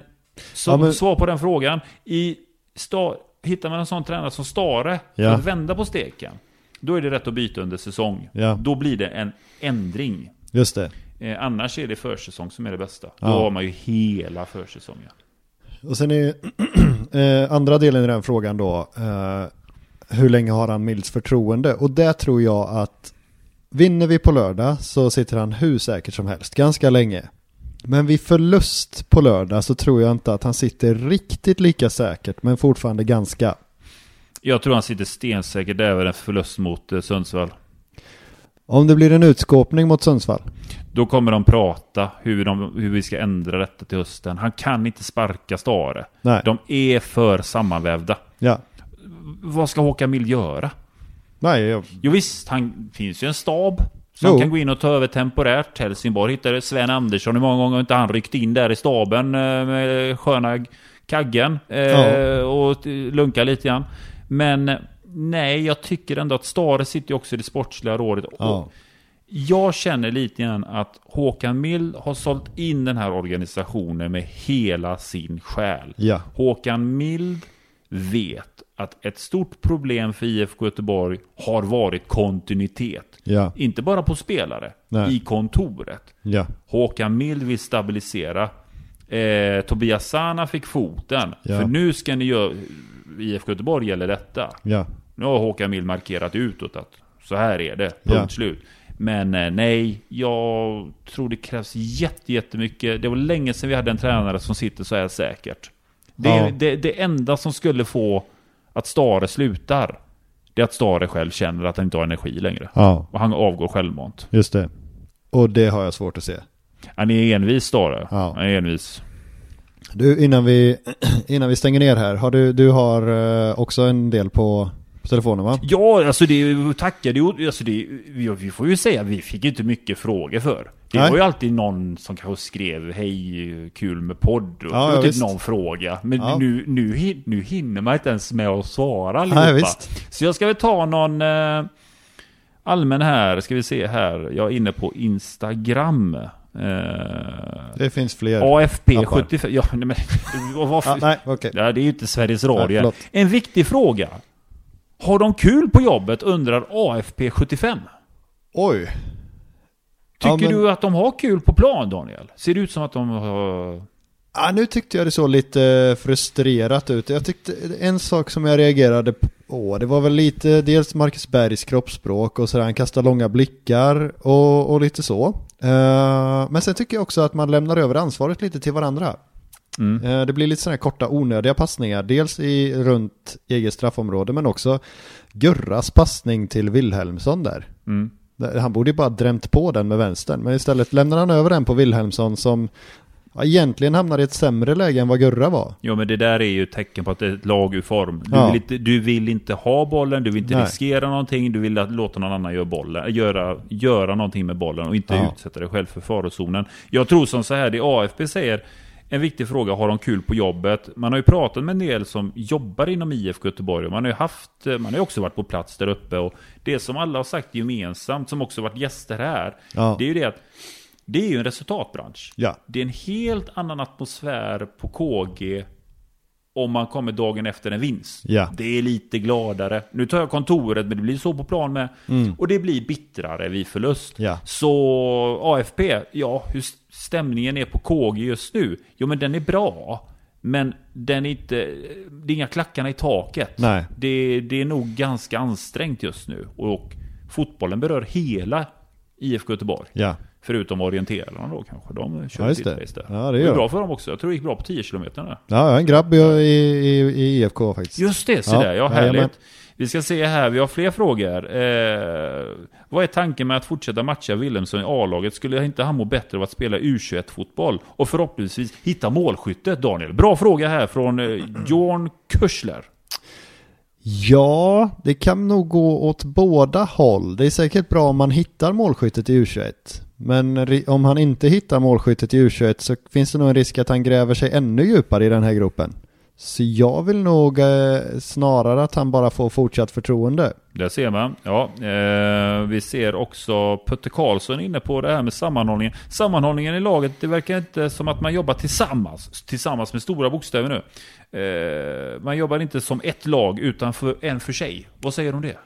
Ja, men- svar på den frågan. I sta, hittar man en sån tränare som Stare Ja. att vända på steken, då är det rätt att byta under säsong. Ja. Då blir det en ändring. just det. Eh, annars är det försäsong som är det bästa. Då Ja. har man ju hela försäsongen. Och sen är eh, andra delen i den frågan då, eh, hur länge har han Mills förtroende? Och där tror jag att vinner vi på lördag så sitter han hur säkert som helst, ganska länge. Men vid förlust på lördag så tror jag inte att han sitter riktigt lika säkert, men fortfarande ganska. Jag tror han sitter stensäkert över en förlust mot eh, Sundsvall. Om det blir en utskåpning mot Sundsvall, Då kommer de prata hur, de, hur vi ska ändra detta till hösten. Han kan inte sparka Stare. nej, De är för sammanvävda. ja, Vad ska Håkan Mild göra? nej, jag, Jo visst, han finns ju en stab som Jo. kan gå in och ta över temporärt. Helsingborg hittade Sven Andersson. Hur många gånger har inte han ryckt in där i staben eh, med sköna kaggen eh, Ja. och lunka lite grann. Men eh, nej, jag tycker ändå att Stare sitter ju också i det sportsliga rådet. Ja, Jag känner lite grann att Håkan Mild har sålt in den här organisationen med hela sin själ. ja, Håkan Mild vet att ett stort problem för IFK Göteborg har varit kontinuitet. ja, Inte bara på spelare, Nej. i kontoret. ja, Håkan Mild vill stabilisera. Eh, Tobias Sana fick foten. Ja. För nu ska ni göra... IFK Göteborg gäller detta. Nu har Håkan Mild markerat utåt att så här är det, punkt slut. Men eh, nej, jag tror det krävs jätte, jättemycket. Det var länge sedan vi hade en tränare som sitter så här säkert. Det, Ja. det, det enda som skulle få att Stare slutar, det är att Stare själv känner att han inte har energi längre. ja, Och han avgår självmant. just det. Och det har jag svårt att se. Han är envis Stare. Ja. Han är envis. Du, innan vi, innan vi stänger ner här, har du, du har eh, också en del på, på telefonen va? Ja, alltså det tackar det, alltså det, vi, vi får ju säga, vi fick inte mycket frågor för. Det Nej. var ju alltid någon som kanske skrev hej, kul med podd. Och Ja, typ visst. någon fråga. Men Ja. nu, nu, nu hinner man inte ens med att svara Nej, allihopa. visst. Så jag ska väl ta någon eh, allmän här, ska vi se här. Jag är inne på Instagram. Eh, Det finns fler. AFP75, ja nej, men varför? Nej. Ja, det är ju inte Sveriges Nej, Radio. förlåt. en viktig fråga. Har de kul på jobbet undrar AFP75. Oj. Tycker Ja, men- du att de har kul på plan Daniel? Ser det ut som att de har... Ah, nu tyckte jag det såg lite frustrerat ut. Jag tyckte en sak som jag reagerade på, det var väl lite dels Marcus Bergs kroppsspråk och sådär, han kastar långa blickar och, och lite så. Eh, men sen tycker jag också att man lämnar över ansvaret lite till varandra. Mm. Eh, Det blir lite sådana här korta onödiga passningar, dels i, runt eget straffområde men också Gurras passning till Wilhelmsson där. Mm. Han borde ju bara drämt på den med vänstern, men istället lämnar han över den på Wilhelmsson som ja, egentligen hamnar i ett sämre läge än vad Gurra var. Ja men det där är ju ett tecken på att det är ett lag ur form. Du, Ja. vill, inte, du vill inte ha bollen, du vill inte Nej. riskera någonting, du vill att, låta någon annan göra, bollen, göra, göra någonting med bollen och inte Ja. utsätta dig själv för farozonen. Jag tror som så här, det AFP säger, en viktig fråga, har de kul på jobbet? Man har ju pratat med en del som jobbar inom IFK Göteborg och man har ju haft, man har ju också varit på plats där uppe och det som alla har sagt gemensamt, som också varit gäster här, Ja. det är ju det att det är ju en resultatbransch. Ja. Det är en helt annan atmosfär på KG om man kommer dagen efter en vinst. Ja. Det är lite gladare. Nu tar jag kontoret, men det blir så på plan med. Och det blir bittrare vid förlust. Ja. Så AFP, ja, hur stämningen är på KG just nu? Jo, men den är bra. Men den är inte, det är inga klackarna i taket. Nej. Det, det är nog ganska ansträngt just nu. Och fotbollen berör hela IFK Göteborg. Ja. Förutom orienterarna då kanske. De kör Ja, sitt det. race där. Ja, det det är bra för dem också. Jag tror det gick bra på 10 km där. Ja, en grabb i, i, i IFK faktiskt. Just det, se Ja, där. Ja, härligt. Vi ska se här, vi har fler frågor. Eh, vad är tanken med att fortsätta matcha Wilhelmsson i A-laget? Skulle inte han må bättre av att spela U21-fotboll? Och förhoppningsvis hitta målskyttet, Daniel. Bra fråga här från eh, Jorn Kursler. Ja, det kan nog gå åt båda håll. Det är säkert bra om man hittar målskyttet i U21. Men om han inte hittar målskyttet i U21 så finns det nog en risk att han gräver sig ännu djupare i den här gruppen. Så jag vill nog eh, snarare att han bara får fortsatt förtroende. Där ser man. Ja, eh, vi ser också Putte Karlsson inne på det här med sammanhållningen. Sammanhållningen i laget, det verkar inte som att man jobbar tillsammans. Tillsammans med stora bokstäver nu. Eh, man jobbar inte som ett lag utan för en för sig. Vad säger du om det?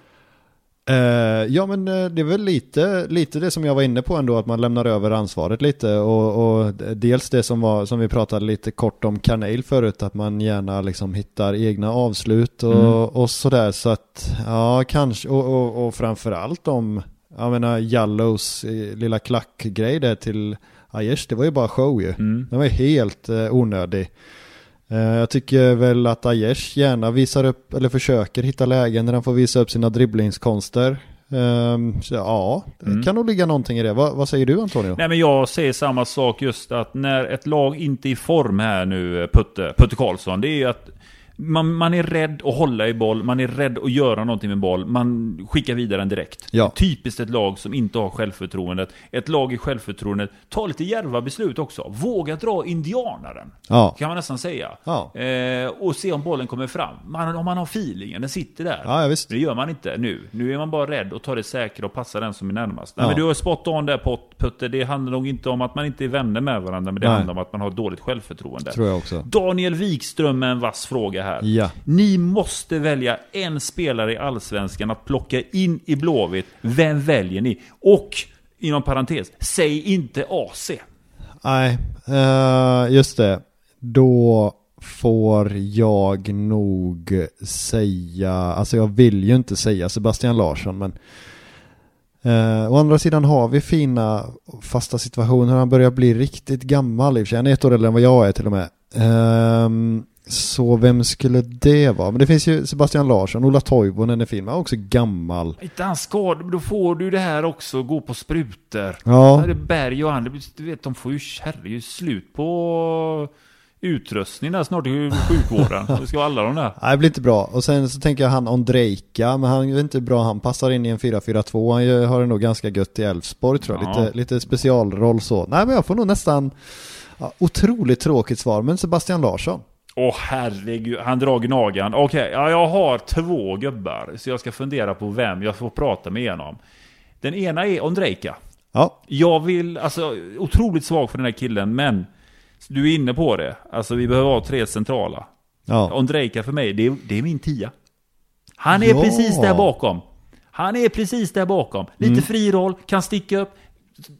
Eh, ja men eh, det är väl lite, lite det som jag var inne på ändå att man lämnar över ansvaret lite och, och dels det som, var, som vi pratade lite kort om Carneil förut att man gärna liksom hittar egna avslut och, Mm. och sådär så att ja kanske och, och, och framförallt om jag menar Jallows eh, lilla klackgrej där till Aiesh det var ju bara show ju. Mm. Den var ju helt eh, onödig. Eh, Jag tycker väl att Aiesh gärna visar upp, eller försöker hitta lägen där han får visa upp sina dribblingskonster. Ehm, Så ja, det Mm. kan nog ligga någonting i det. Vad, vad säger du Antonio? Nej men jag säger samma sak just att när ett lag inte är i form här nu, Putte, Putte Karlsson, det är ju att man, man är rädd att hålla i boll, man är rädd att göra någonting med boll, man skickar vidare den direkt. Ja. Typiskt ett lag som inte har självförtroendet. Ett lag i självförtroendet, ta lite djärva beslut också. Våga dra indianaren, Ja, kan man nästan säga. Ja. Eh, och se om bollen kommer fram. Man, om man har feelingen, den sitter där. ja. Det gör man inte nu. Nu är man bara rädd och tar det säkra och passar den som är närmast. Nej, men du har spot on där Pott- Putte. Det handlar nog inte om att man inte är vänner med varandra, men det Nej. handlar om att man har dåligt självförtroende. Tror jag också. Daniel Wikström med en vass fråga här. Ja. Ni måste välja en spelare i Allsvenskan att plocka in i Blåvitt. Vem väljer ni? Och, inom parentes, säg inte AC. Nej, eh, just det. Då får jag nog säga, alltså jag vill ju inte säga Sebastian Larsson men eh, å andra sidan har vi fina fasta situationer. Han börjar bli riktigt gammal i och för sig. Han är ett år äldre än vad jag är till och med. Ehm, så vem skulle det vara? Men det finns ju Sebastian Larsson, Ola Toivonen är fin, men han är också gammal. Inte han skadad, då får du det här också, gå på sprutor. Ja, är Berg och han, blir- du vet, de får ju, herregud, slut på utrustning där snart i sjukvården. Det ska vara alla de där. Nej, det blir inte bra. Och sen så tänker jag han Ondrejka, men han är inte bra han passar in i en 4-4-2. Han har det nog ganska gött i Elfsborg tror jag. Ja. Lite, lite specialroll så. Nej, men jag får nog nästan ja, otroligt tråkigt svar, men Sebastian Larsson. Åh herregud, han drar gnagan. Okej, ja, jag har två gubbar. Så jag ska fundera på vem jag får prata med igenom. Den ena är Ondrejka. Ja, Jag vill, alltså otroligt svag för den här killen, men du är inne på det. Alltså vi behöver ha tre centrala. ja, Ondrejka för mig, det är, det är min tia. Han är Ja. precis där bakom. Han är precis där bakom. Lite Mm. fri roll, kan sticka upp.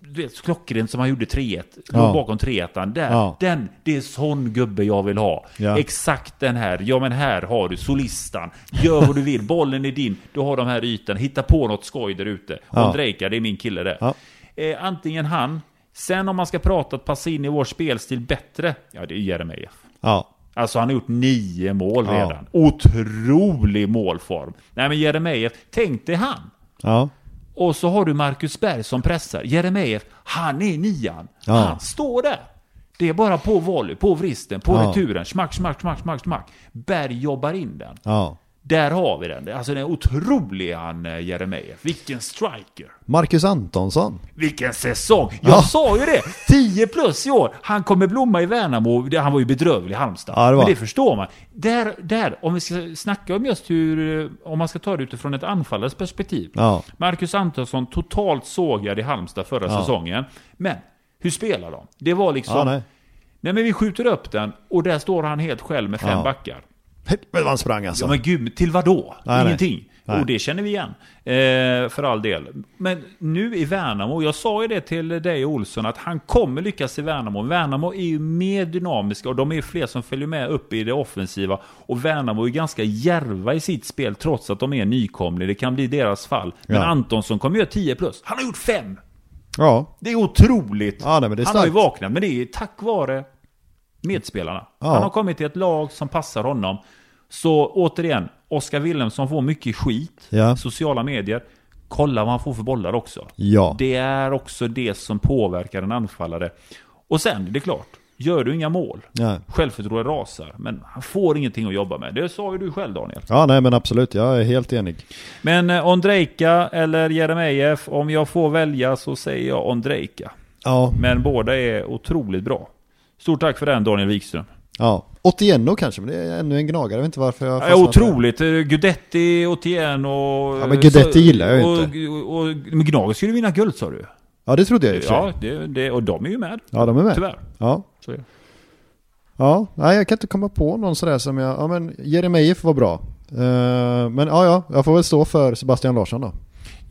Du vet, klockrent som han gjorde 3-1. Ja. Bakom 3-1. Där, Ja. den, det är sån gubbe jag vill ha. Ja. Exakt den här. Ja men här har du solistan. Gör vad du vill, bollen är din. Du har de här ytorna. Hitta på något skoj där ute. Ja. Ondrejka, det är min kille. Ja. Eh, antingen han. Sen om man ska prata att passa in i vår spelstil bättre. Ja, det är Jeremejeff. ja, Alltså han har gjort nio mål Ja. redan. Otrolig målform. Nej men Jeremejeff, tänk dig han. ja, Och så har du Marcus Berg som pressar. Jeremejeff, han är nian. Ja. Han står där. Det är bara på volley, på vristen, på Ja. returen. Smack, smack, smack, smack, smack. Berg jobbar in den. ja. Där har vi den. Alltså den är otrolig han eh, Jeremejeff. Vilken striker. Marcus Antonsson. Vilken säsong! Jag Ja. sa ju det! 10 plus i år! Han kommer blomma i Värnamo. Han var ju bedrövlig i Halmstad. Ja, det Men det förstår man. Där, där, om vi ska snacka om just hur... Om man ska ta det utifrån ett anfallares perspektiv. Ja, Marcus Antonsson totalt sågad i Halmstad förra Ja. säsongen. Men, hur spelar de? Det var liksom... nej. nej. men vi skjuter upp den och där står han helt själv med fem backar. Helvete vad han sprang alltså. Ja men gud, till vad då? Nej. Ingenting. Nej. Och det känner vi igen. Eh, för all del. Men nu i Värnamo, jag sa ju det till dig Olsson, att han kommer lyckas i Värnamo. Värnamo är ju mer dynamiska och de är fler som följer med upp i det offensiva. Och Värnamo är ganska järva i sitt spel trots att de är nykomlingar. Det kan bli deras fall. Men Ja. Antonsson kommer göra 10 plus. Han har gjort 5! Ja, Det är otroligt! Ja, nej, det är han har ju vaknat, men det är tack vare medspelarna. Ja. Han har kommit till ett lag som passar honom. Så återigen, Oskar Wilhelmsson får mycket skit. Ja. Sociala medier. Kolla vad han får för bollar också. ja. Det är också det som påverkar en anfallare. Och sen, det är klart. gör du inga mål. Nej. Självförtroendet rasar. Men han får ingenting att jobba med. Det sa ju du själv Daniel. Ja, nej men absolut. Jag är helt enig. Men eh, Ondrejka eller Jeremejeff, om jag får välja så säger jag Ondrejka. Ja, Men båda är otroligt bra. Stort tack för den Daniel Wikström. ja. Otieno kanske, men det är ännu en gnagare. Jag vet inte varför jag Ja, där. otroligt. Eh, Gudetti, Otieno. Ja, men Guidetti gillar jag ju och, inte. Och, och, men Gnaget skulle vinna guld sa du. Ja, det trodde jag sig. Ja, det, det, och de är ju med. Ja, de är med. Tyvärr. Ja. Så. Ja, nej jag kan inte komma på någon sådär som jag, ja men Jeremejeff var bra. Eh, men ja, ja, jag får väl stå för Sebastian Larsson då.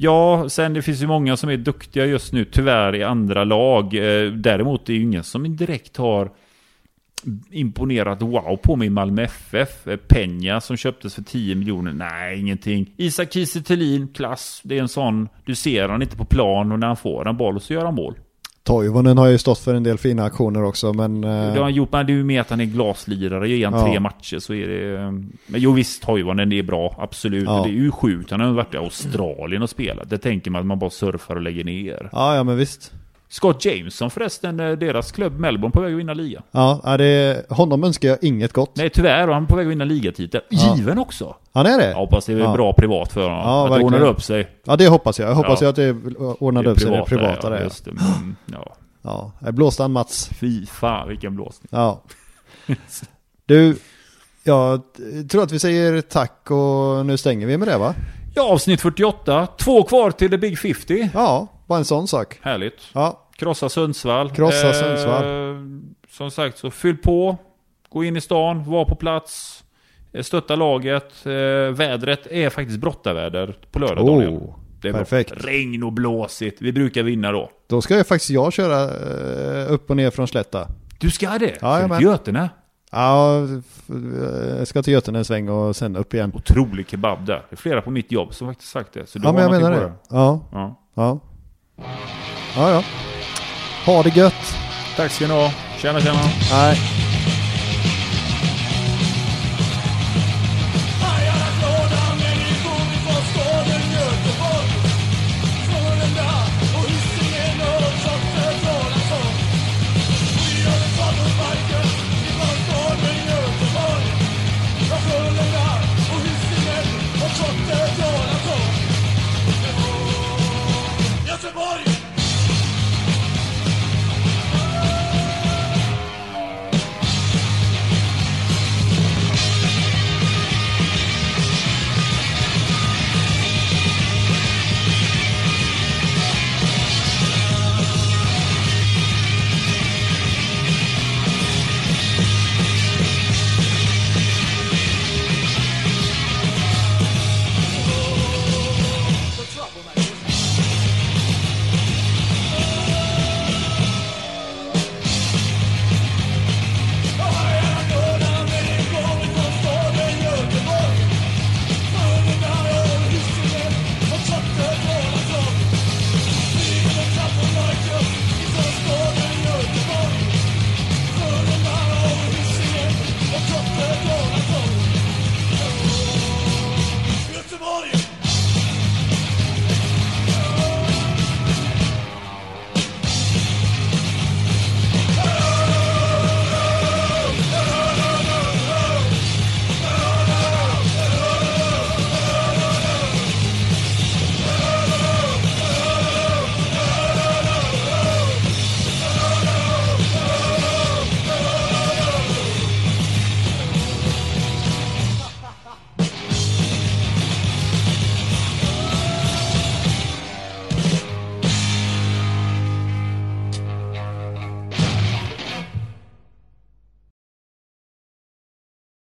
Ja, sen det finns ju många som är duktiga just nu, tyvärr i andra lag. Eh, däremot är det ju ingen som direkt har imponerat wow på mig i Malmö FF. Eh, Peña som köptes för 10 miljoner, nej ingenting. Isak Kiese Thelin, klass. Det är en sån, du ser han inte på plan och när han får en boll så gör han mål. Toivonen har ju stått för en del fina aktioner också men... eh, Det har han gjort, men det är ju med att han är glaslirare. Ger han Ja. tre matcher så är det... eh, Men jo visst, Toivonen är bra, absolut. Ja. Det är ju sjukt. Han har varit i Australien och spelat. Det tänker man att man bara surfar och lägger ner. Ja, ja men visst. Scott Jameson förresten, eh, deras klubb Melbourne på väg att vinna liga. Ja, det, honom önskar jag inget gott. Nej tyvärr, och han är på väg att vinna ligatitel. Ja. Given också. Han är det? Jag hoppas det är Ja. bra privat för honom. Ja, att det ordnar upp sig. Ja, det hoppas jag. Jag hoppas Ja. att det ordnade upp sig, det privata där. Ja. just det. Men, ja. Ja, jag blåste han Mats. Fy fan vilken blåsning. Ja. Du, jag tror att vi säger tack och nu stänger vi med det va? Ja, avsnitt 48. Två kvar till the big 50. Ja, bara en sån sak. Härligt. Ja, Krossa Sundsvall. Krossa Sundsvall. som sagt, så fyll på. Gå in i stan, var på plats. eh, Stötta laget. Eh, vädret är faktiskt brottarväder på lördag Daniel. oh, Det är bra. perfekt. Regn och blåsigt. Vi brukar vinna då. Då ska jag faktiskt jag köra eh, upp och ner från Slätta. Du ska det? För Götene. Ja, jag ska till Götene en sväng och sen upp igen. Otrolig kebab där. Det är flera på mitt jobb som faktiskt sagt det. Så du Ja, men jag menar det. Ja, Ja. ja. Ja, ja. Ha det gött. Tack ska ni ha. Tjena, tjena. Nej.